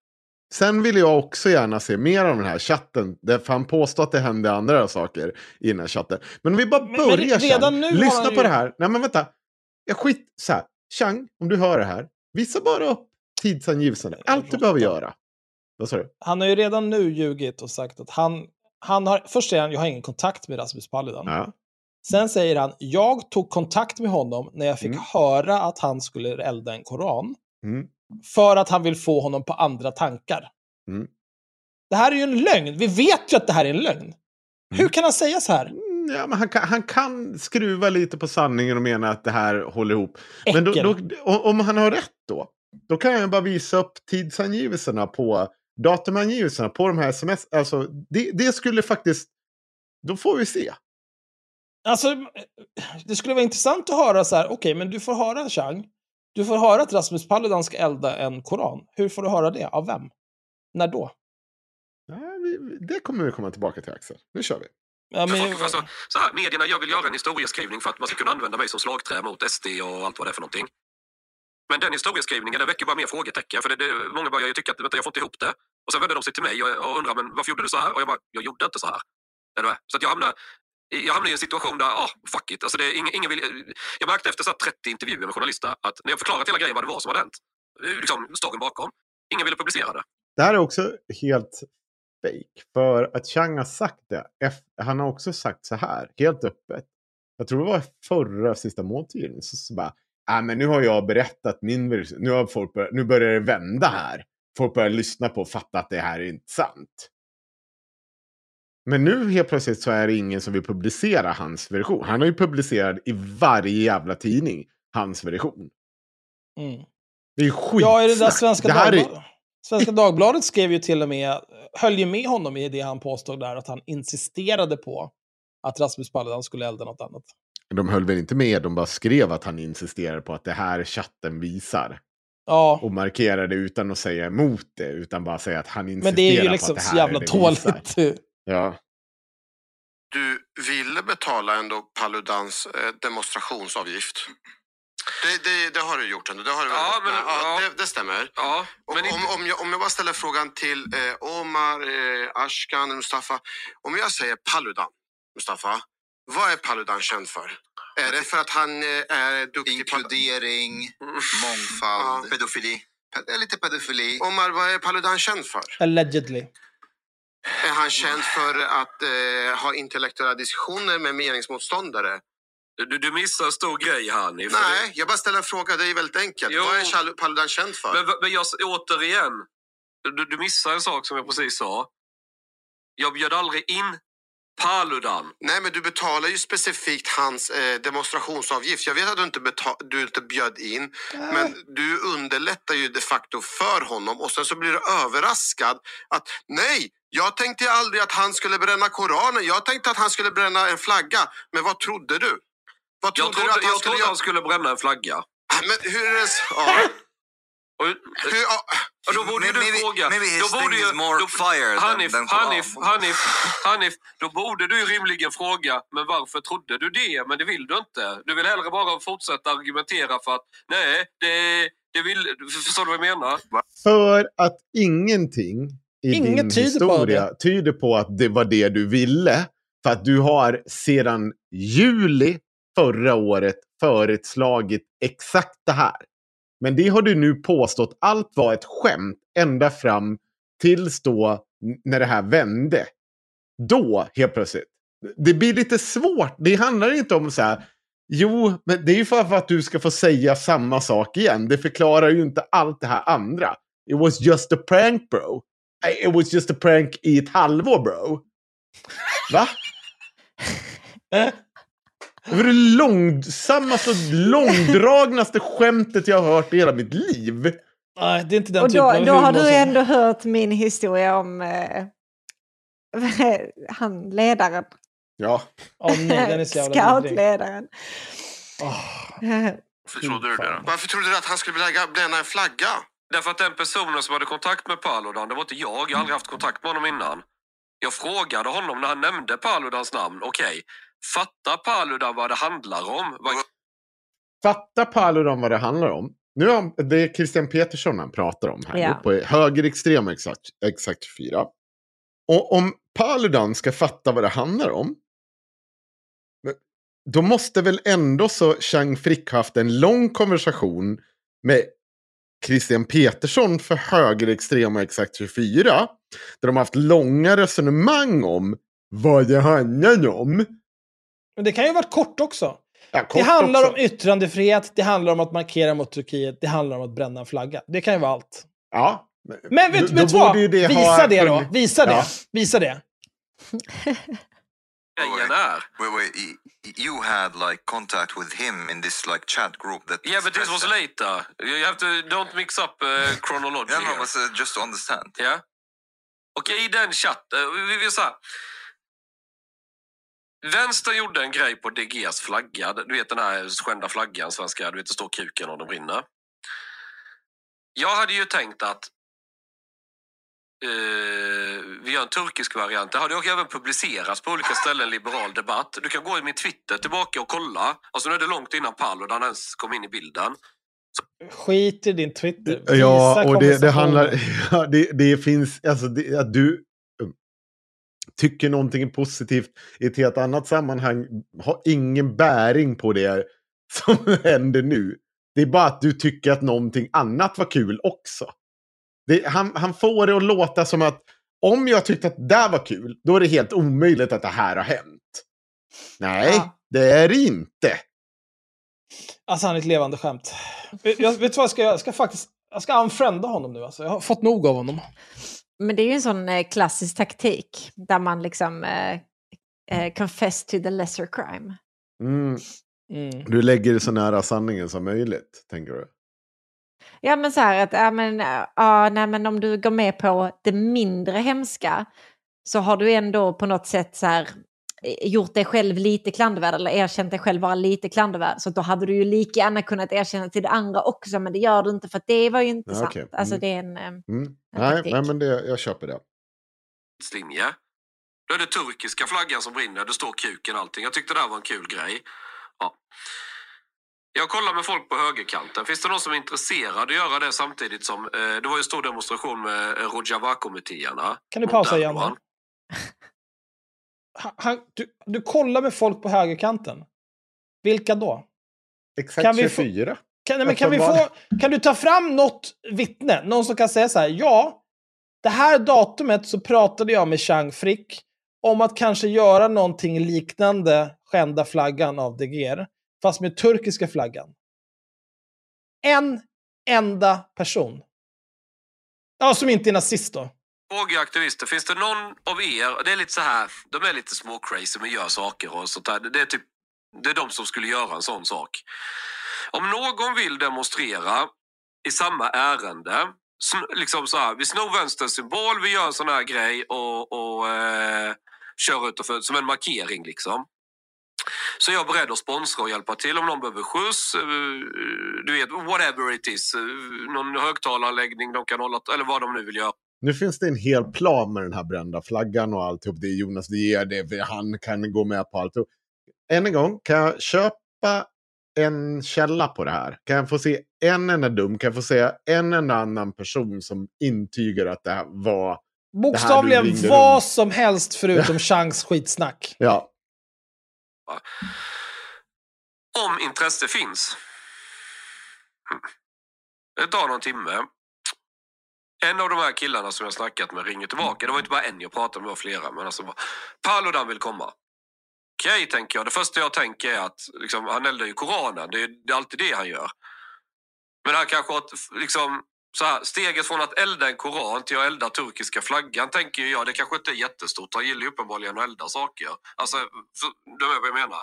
Sen vill jag också gärna se mer av den här chatten. Därför han påstår att det hände andra saker i den här chatten. Men om vi bara Men- börjar men redan Chang, nu lyssna på ju- det här. Nej men vänta. Jag skit så här. Chang, om du hör det här. Visa bara upp tidsangivelserna. Allt du behöver göra. Vad sa du? Han har ju redan nu ljugit och sagt att han, han har, först säger han, jag har ingen kontakt med Rasmus Paludan. Ja. Sen säger han, jag tog kontakt med honom när jag fick Mm. höra att han skulle elda en koran. Mm. För att han vill få honom på andra tankar. Mm. Det här är ju en lögn. Vi vet ju att det här är en lögn. Hur kan han säga så här? Mm, Ja, men han, kan, han kan skruva lite på sanningen och mena att det här håller ihop. Men då, Äckel. då, om han har rätt då, då kan jag bara visa upp tidsangivelserna på datumangivelserna på de här sms. Alltså, det, det skulle faktiskt, då får vi se. Alltså, det skulle vara intressant att höra så här, okej, men du får höra Chang. Du får höra att Rasmus Paludan ska elda en koran. Hur får du höra det? Av vem? När då? Ja, vi, vi- det kommer vi komma tillbaka till Axel. Nu kör vi. Ja, men, Folk, alltså, så här, medierna, jag vill göra en historieskrivning för att man ska kunna använda mig som slagträ mot SD och allt vad det är för någonting. Men den historieskrivningen den väcker bara mer frågetecken. För det, det, många börjar ju tycka att vänta, jag får inte ihop det. Och sen vänder de sig till mig och, och undrar men varför gjorde du så här? Och jag bara, jag gjorde inte så här. Är du med? Så att jag hamnar, jag hamnade i en situation där, ah, fuck it. Alltså det, är ingen, ingen vill, jag märkte efter så 30 intervjuer med journalister att när jag förklarat hela grejen vad det var som hade hänt, eh, liksom storyn bakom, ingen ville publicera det. Det här är också helt fake. För att Chang har sagt det. Han har också sagt så här, helt öppet. Jag tror det var förra sista måltiden. Så, så bara, ah, men nu har jag berättat min version. Nu, har folk börjat, nu börjar det vända här. Folk börjar lyssna på och fatta att det här är inte sant. Men nu helt plötsligt så är det ingen som vill publicera hans version. Han har ju publicerat i varje jävla tidning hans version. mm. Det är ju skitsnack. Ja, i det där Svenska, det här är, Dagbladet, Svenska Dagbladet skrev ju till och med, höll ju med honom i det han påstod där, att han insisterade på att Rasmus Paludan skulle elda något annat. De höll väl inte med, de bara skrev att han insisterade på att det här chatten visar. Ja, Och markerade utan att säga emot det, utan bara säga att han insisterar men det är ju på liksom att det så här jävla är det visar. dåligt. Ja. Du ville betala ändå Paludans eh, demonstrationsavgift. Det, det, det har du gjort ändå. Det, har du Ja, men- ja. det, det stämmer. Ja, Och men om, inte, om, jag, om jag bara ställer frågan till eh, Omar, eh, Ashkan, Mustafa. Om jag säger Paludan, Mustafa. Vad är Paludan känd för? Är det för att han eh, är duktig Inkludering, Mm. mångfald, Ja. pedofili. Det är lite pedofili. Omar, vad är Paludan känd för? Allegedly. Är han känd för att eh, ha intellektuella diskussioner med meningsmotståndare? du, du missar en stor grej här Hanif. Nej, jag bara ställer en fråga. Det är väldigt enkelt. Jo. Vad är Paludan känd för? Men, men jag, återigen, du, du missar en sak som jag precis sa. Jag bjöd aldrig in Paludan. Nej, men du betalar ju specifikt hans eh, demonstrationsavgift. Jag vet att du inte, du inte bjöd in, men du underlättar ju de facto för honom och sen så blir du överraskad att nej, jag tänkte aldrig att han skulle bränna Koranen. Jag tänkte att han skulle bränna en flagga. Men vad trodde du? Vad Jag trodde trodde, du att han jag skulle trodde göra? han skulle bränna en flagga. Men hur är det? Ja. Och, och då borde ju du Maybe- fråga... maybe his då borde thing ju, is more då, fire than- Hanif, than Koran. Hanif, Hanif, Hanif, då borde du ju rimligen fråga, men varför trodde du det? Men det vill du inte. Du vill hellre bara fortsätta argumentera för att nej, det, det vill... Förstår du vad jag menar? För att ingenting i Inget din tyder på historia det. tyder på att det var det du ville. För att du har sedan juli förra året förutslagit exakt det här. Men det har du nu påstått allt var ett skämt ända fram tills då när det här vände. Då helt plötsligt. Det blir lite svårt. Det handlar inte om så här. Jo, men det är ju för att du ska få säga samma sak igen. Det förklarar ju inte allt det här andra. It was just a prank bro. It was just a prank i ett halvår bro. Va? Det var det långsammaste och långdragnaste skämtet jag har hört i hela mitt liv. Nej, det är inte den Och typen då, av då har du som- ändå hört min historia om eh, han ledaren. Ja. Åh nej, den är så jävla vidrig. Scoutledaren. Åh. Varför trodde du det? Varför trodde du att han skulle bränna- en flagga? Därför att den personen som hade kontakt med Paludan, det var inte jag. Jag har aldrig haft kontakt med honom innan. Jag frågade honom när han nämnde Paludans namn. Okej, fattar Paludan vad det handlar om? Vad, Fattar Paludan vad det handlar om? Nu är han, det är Christian Petersson han pratar om här. Ja. På högerextrema exakt, exakt 24. Och om Paludan ska fatta vad det handlar om. Då måste väl ändå så Chang Frick haft en lång konversation med Christian Petersson för högerextrema exakt 24. Där de har haft långa resonemang om vad det handlar om. Men det kan ju ha varit kort också. Ja, kort det handlar också. om yttrandefrihet, det handlar om att markera mot Turkiet, det handlar om att bränna en flagga. Det kan ju vara allt. Ja. Men Då- vet du vad? det Visa ha det då. Visa det. Ja. Visa det. Grejen är... Wait, wait. You had like contact with him in this like chat group that. Yeah, but this was later. You have to don't mix up uh, chronology. Yeah, no, but uh, just to understand. Ja. Och i den chatten, vi vill säga. Vänstern gjorde en grej på DGs flagga. Du vet den här skända flaggan, svenska, du vet det står kuken och den brinner. Jag hade ju tänkt att eh, vi gör en turkisk variant. Det hade ju även publicerats på olika ställen, liberal debatt. Du kan gå i min Twitter tillbaka och kolla. Alltså nu är det långt innan Paludan ens kom in i bilden. Skit i din Twitter. Visa Ja, och det, det handlar... Ja, det, det finns... Alltså, det, att du tycker någonting är positivt i ett helt annat sammanhang har ingen bäring på det som händer nu. Det är bara att du tycker att någonting annat var kul också. Det, han, han får det att låta som att om jag tyckte att det där var kul, då är det helt omöjligt att det här har hänt. Nej, Ja. det är det inte. Alltså han är ett levande skämt. Jag, vet du vad jag ska? Jag ska faktiskt... Jag ska unfrienda honom nu alltså. Jag har fått nog av honom. Men det är ju en sån eh, klassisk taktik där man liksom eh, eh, confess to the lesser crime. Mm. Mm. Du lägger det så nära sanningen som möjligt, tänker du? Ja men så här att, ja men, äh, ja, nej, men om du går med på det mindre hemska så har du ändå på något sätt så här eh, gjort dig själv lite klandervärd eller erkänt dig själv vara lite klandervärd. Så då hade du ju lika gärna kunnat erkänna till det andra också men det gör du inte för att det var ju inte Ja, sant. okej. Alltså Mm. det är en... eh, Mm. Nej, taktik. nej, men det, jag köper det. linje. Då är det turkiska flaggan som brinner, det står kuken och allting. Jag tyckte det här var en kul grej. Ja. Jag kollar med folk på högerkanten. Finns det någon som är intresserad att göra det samtidigt som... Eh, det var ju en stor demonstration med eh, Rojava-kommittéerna. Kan du pausa Erdogan. Han, du, du kollar med folk på högerkanten. Vilka då? Exakt Kan vi få- 24. Kan, nej, men kan, vi få, kan du ta fram något vittne? Någon som kan säga så här, ja, det här datumet så pratade jag med Chang Frick om att kanske göra någonting liknande skända flaggan av De Geer, fast med turkiska flaggan. En enda person. Ja, som inte är nazist då. Fråga aktivister, finns det någon av er, det är lite så här, de är lite små crazy men gör saker och sånt där. Det är typ, det är de som skulle göra en sån sak. Om någon vill demonstrera i samma ärende, liksom så här, vi snor vänsterns symbol, vi gör en sån här grej och, och eh, kör utanför som en markering liksom. Så jag är beredd att sponsra och hjälpa till om någon behöver skjuts, eh, du vet, whatever it is. Eh, någon högtalaranläggning de kan hålla, eller vad de nu vill göra. Nu finns det en hel plan med den här brända flaggan och alltihop. Det är Jonas De Geer, det är, han kan gå med på allt. Än en gång, kan jag köpa en källa på det här? Kan jag få se en enda dum? Kan jag få se en enda annan person som intygar att det här var... Bokstavligen ringde vad som helst förutom Changs skitsnack. Ja, Om intresse finns. Det tar någon timme. En av de här killarna som jag snackat med ringer tillbaka. Det var inte bara en jag pratade med, det var flera. Men alltså Paludan vill komma. Okej, tänker jag. Det första jag tänker är att liksom, han eldar ju Koranen. Det är, det är alltid det han gör. Men han kanske har liksom, så här, steget från att elda en koran till att elda turkiska flaggan tänker jag, det kanske inte är jättestort. Han gillar ju uppenbarligen att elda saker. Alltså, du vet vad jag menar.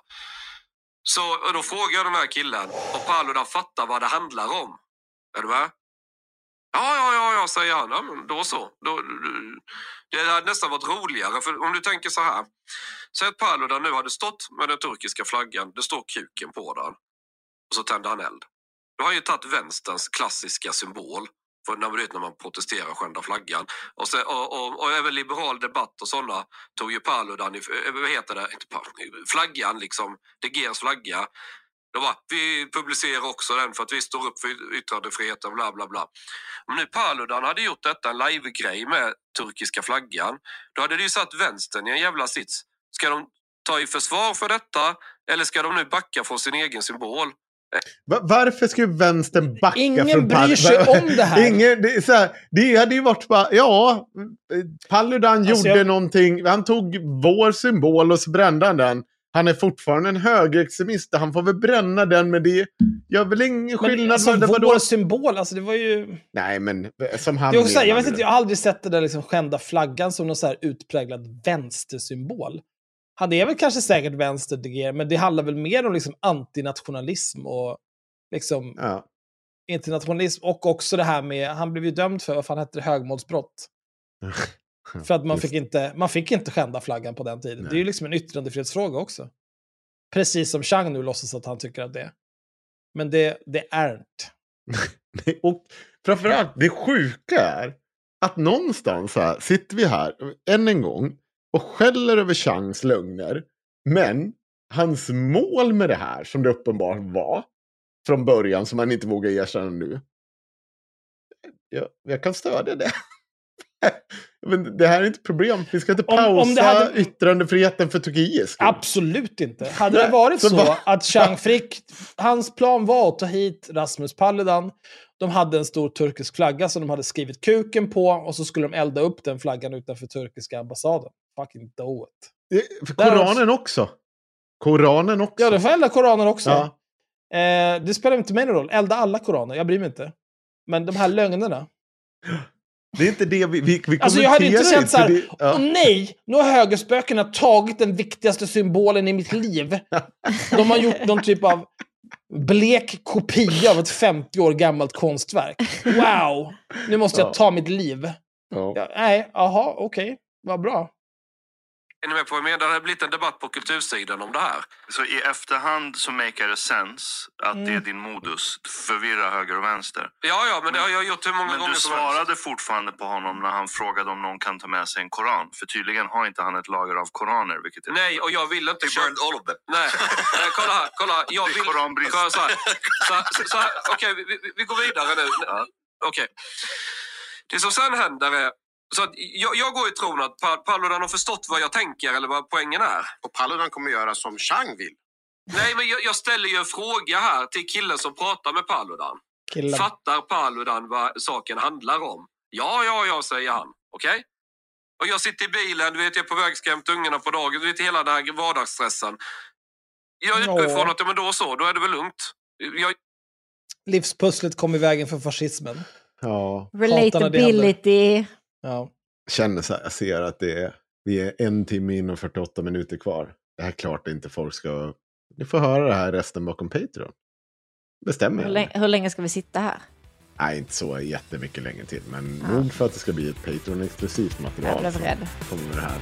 Så då frågar jag den här killen och Paludan fattar vad det handlar om. Är du med? Ja, ja, ja, ja, säger han. Ja, men då så. Då, det hade nästan varit roligare. För om du tänker så här. Säg att Paludan nu hade stått med den turkiska flaggan. Det står kuken på den. Och så tänder han eld. Då har han ju tagit vänsterns klassiska symbol. För när, man vet, när man protesterar och skändar flaggan. Och, så, och, och, och även liberal debatt och sådana tog ju Paludan, i, eh, vad heter det, inte flaggan liksom, De Geers flagga. De bara, vi publicerar också den för att vi står upp för yttrandefriheten, bla bla bla. Om nu Paludan hade gjort detta, en live-grej med turkiska flaggan, då hade det ju satt vänstern i en jävla sits. Ska de ta i försvar för detta eller ska de nu backa från sin egen symbol? Va- Varför skulle vänstern backa Ingen från bryr Pal- sig om det här. Ingen, det, så här, det hade ju varit bara, ja, Paludan Alltså, gjorde jag- någonting, han tog vår symbol och så brände han den. Han är fortfarande en högerextremist, han får väl bränna den, men det gör väl ingen Men skillnad. alltså, vad det var vår då. symbol, alltså det var ju... Nej, men som han så här, jag, vet inte, jag har aldrig sett den där liksom skända flaggan som någon så här utpräglad vänstersymbol. Han är väl kanske säkert vänster, men det handlar väl mer om liksom antinationalism och liksom Ja. internationalism. Och också det här med, han blev ju dömd för, vad fan hette det, högmålsbrott. För att man Just fick, inte, man fick inte skända flaggan på den tiden. Det är ju liksom en yttrandefrihetsfråga också. Precis som Chang nu låtsas att han tycker att det är. Men det, det är inte. Och framförallt, det sjuka är att någonstans här sitter vi här än en gång och skäller över Changs lögner. Men hans mål med det här, som det uppenbart var från början, som han inte vågar erkänna nu. Jag, jag kan stödja det. Men det här är inte ett problem. Vi ska inte Om- pausa om det hade- yttrandefriheten för Turkiets skull. Absolut inte. Hade det varit så så att Chang Frick, hans plan var att ta hit Rasmus Paludan, de hade en stor turkisk flagga som de hade skrivit kuken på och så skulle de elda upp den flaggan utanför turkiska ambassaden. Fucking do it. För Koranen också. Koranen också. Ja, det får elda koraner också. Ja. Eh, det spelar inte mig någon roll. Elda alla koraner, jag bryr mig inte. Men de här lögnerna. Det är inte det vi, vi, vi Alltså jag hade inte känt så här, det- ja. åh nej, nu har högerspökena tagit den viktigaste symbolen i mitt liv. De har gjort någon typ av blek kopia av ett 50 år gammalt konstverk. Wow, nu måste jag Ja. ta mitt liv. Ja. Ja, nej, jaha, okej, vad bra. Är ni med på vad jag menar? Det har blivit en debatt på kultursidan om det här. Så i efterhand så makar det sense att det är Mm. din modus. Förvirra höger och vänster. Ja, ja, men det har jag gjort hur många Men gånger du som helst. svarade fortfarande på honom när han frågade om någon kan ta med sig en koran. För tydligen har inte han ett lager av koraner. Vilket är... Nej, och jag vill inte... He burned all of them. Nej, Nej kolla här, kolla här. Jag vill... koranbrist. Kolla Så här, så här, så här, Okej, vi, vi- vi går vidare nu. Okej. Det som sen händer är... Så att jag, jag går i tron att Pa- Paludan har förstått vad jag tänker eller vad poängen är. Och Paludan kommer göra som Chang vill. Nej, men jag, jag ställer ju en fråga här till killen som pratar med Paludan. Killar. Fattar Paludan vad saken handlar om? Ja, ja, ja, säger han. Okej? Och jag sitter i bilen, du vet, jag är på väg att hämta ungarna på dagen. Du vet, hela den här vardagsstressen. Jag utgår ifrån att ja, men då så, då är det väl lugnt. Jag, Livspusslet kom i vägen för fascismen. Ja, Relatability. Ja. känner så här, jag ser att det är, vi är en timme in och 48 minuter kvar. Det här är klart inte folk ska... Ni får höra det här resten bakom Patreon. Bestämmer Hur länge, hur länge ska vi sitta här? Nej, inte så jättemycket längre till. Men Ja. nog för att det ska bli ett Patreon-exklusivt material. Jag blev rädd. Kommer det här.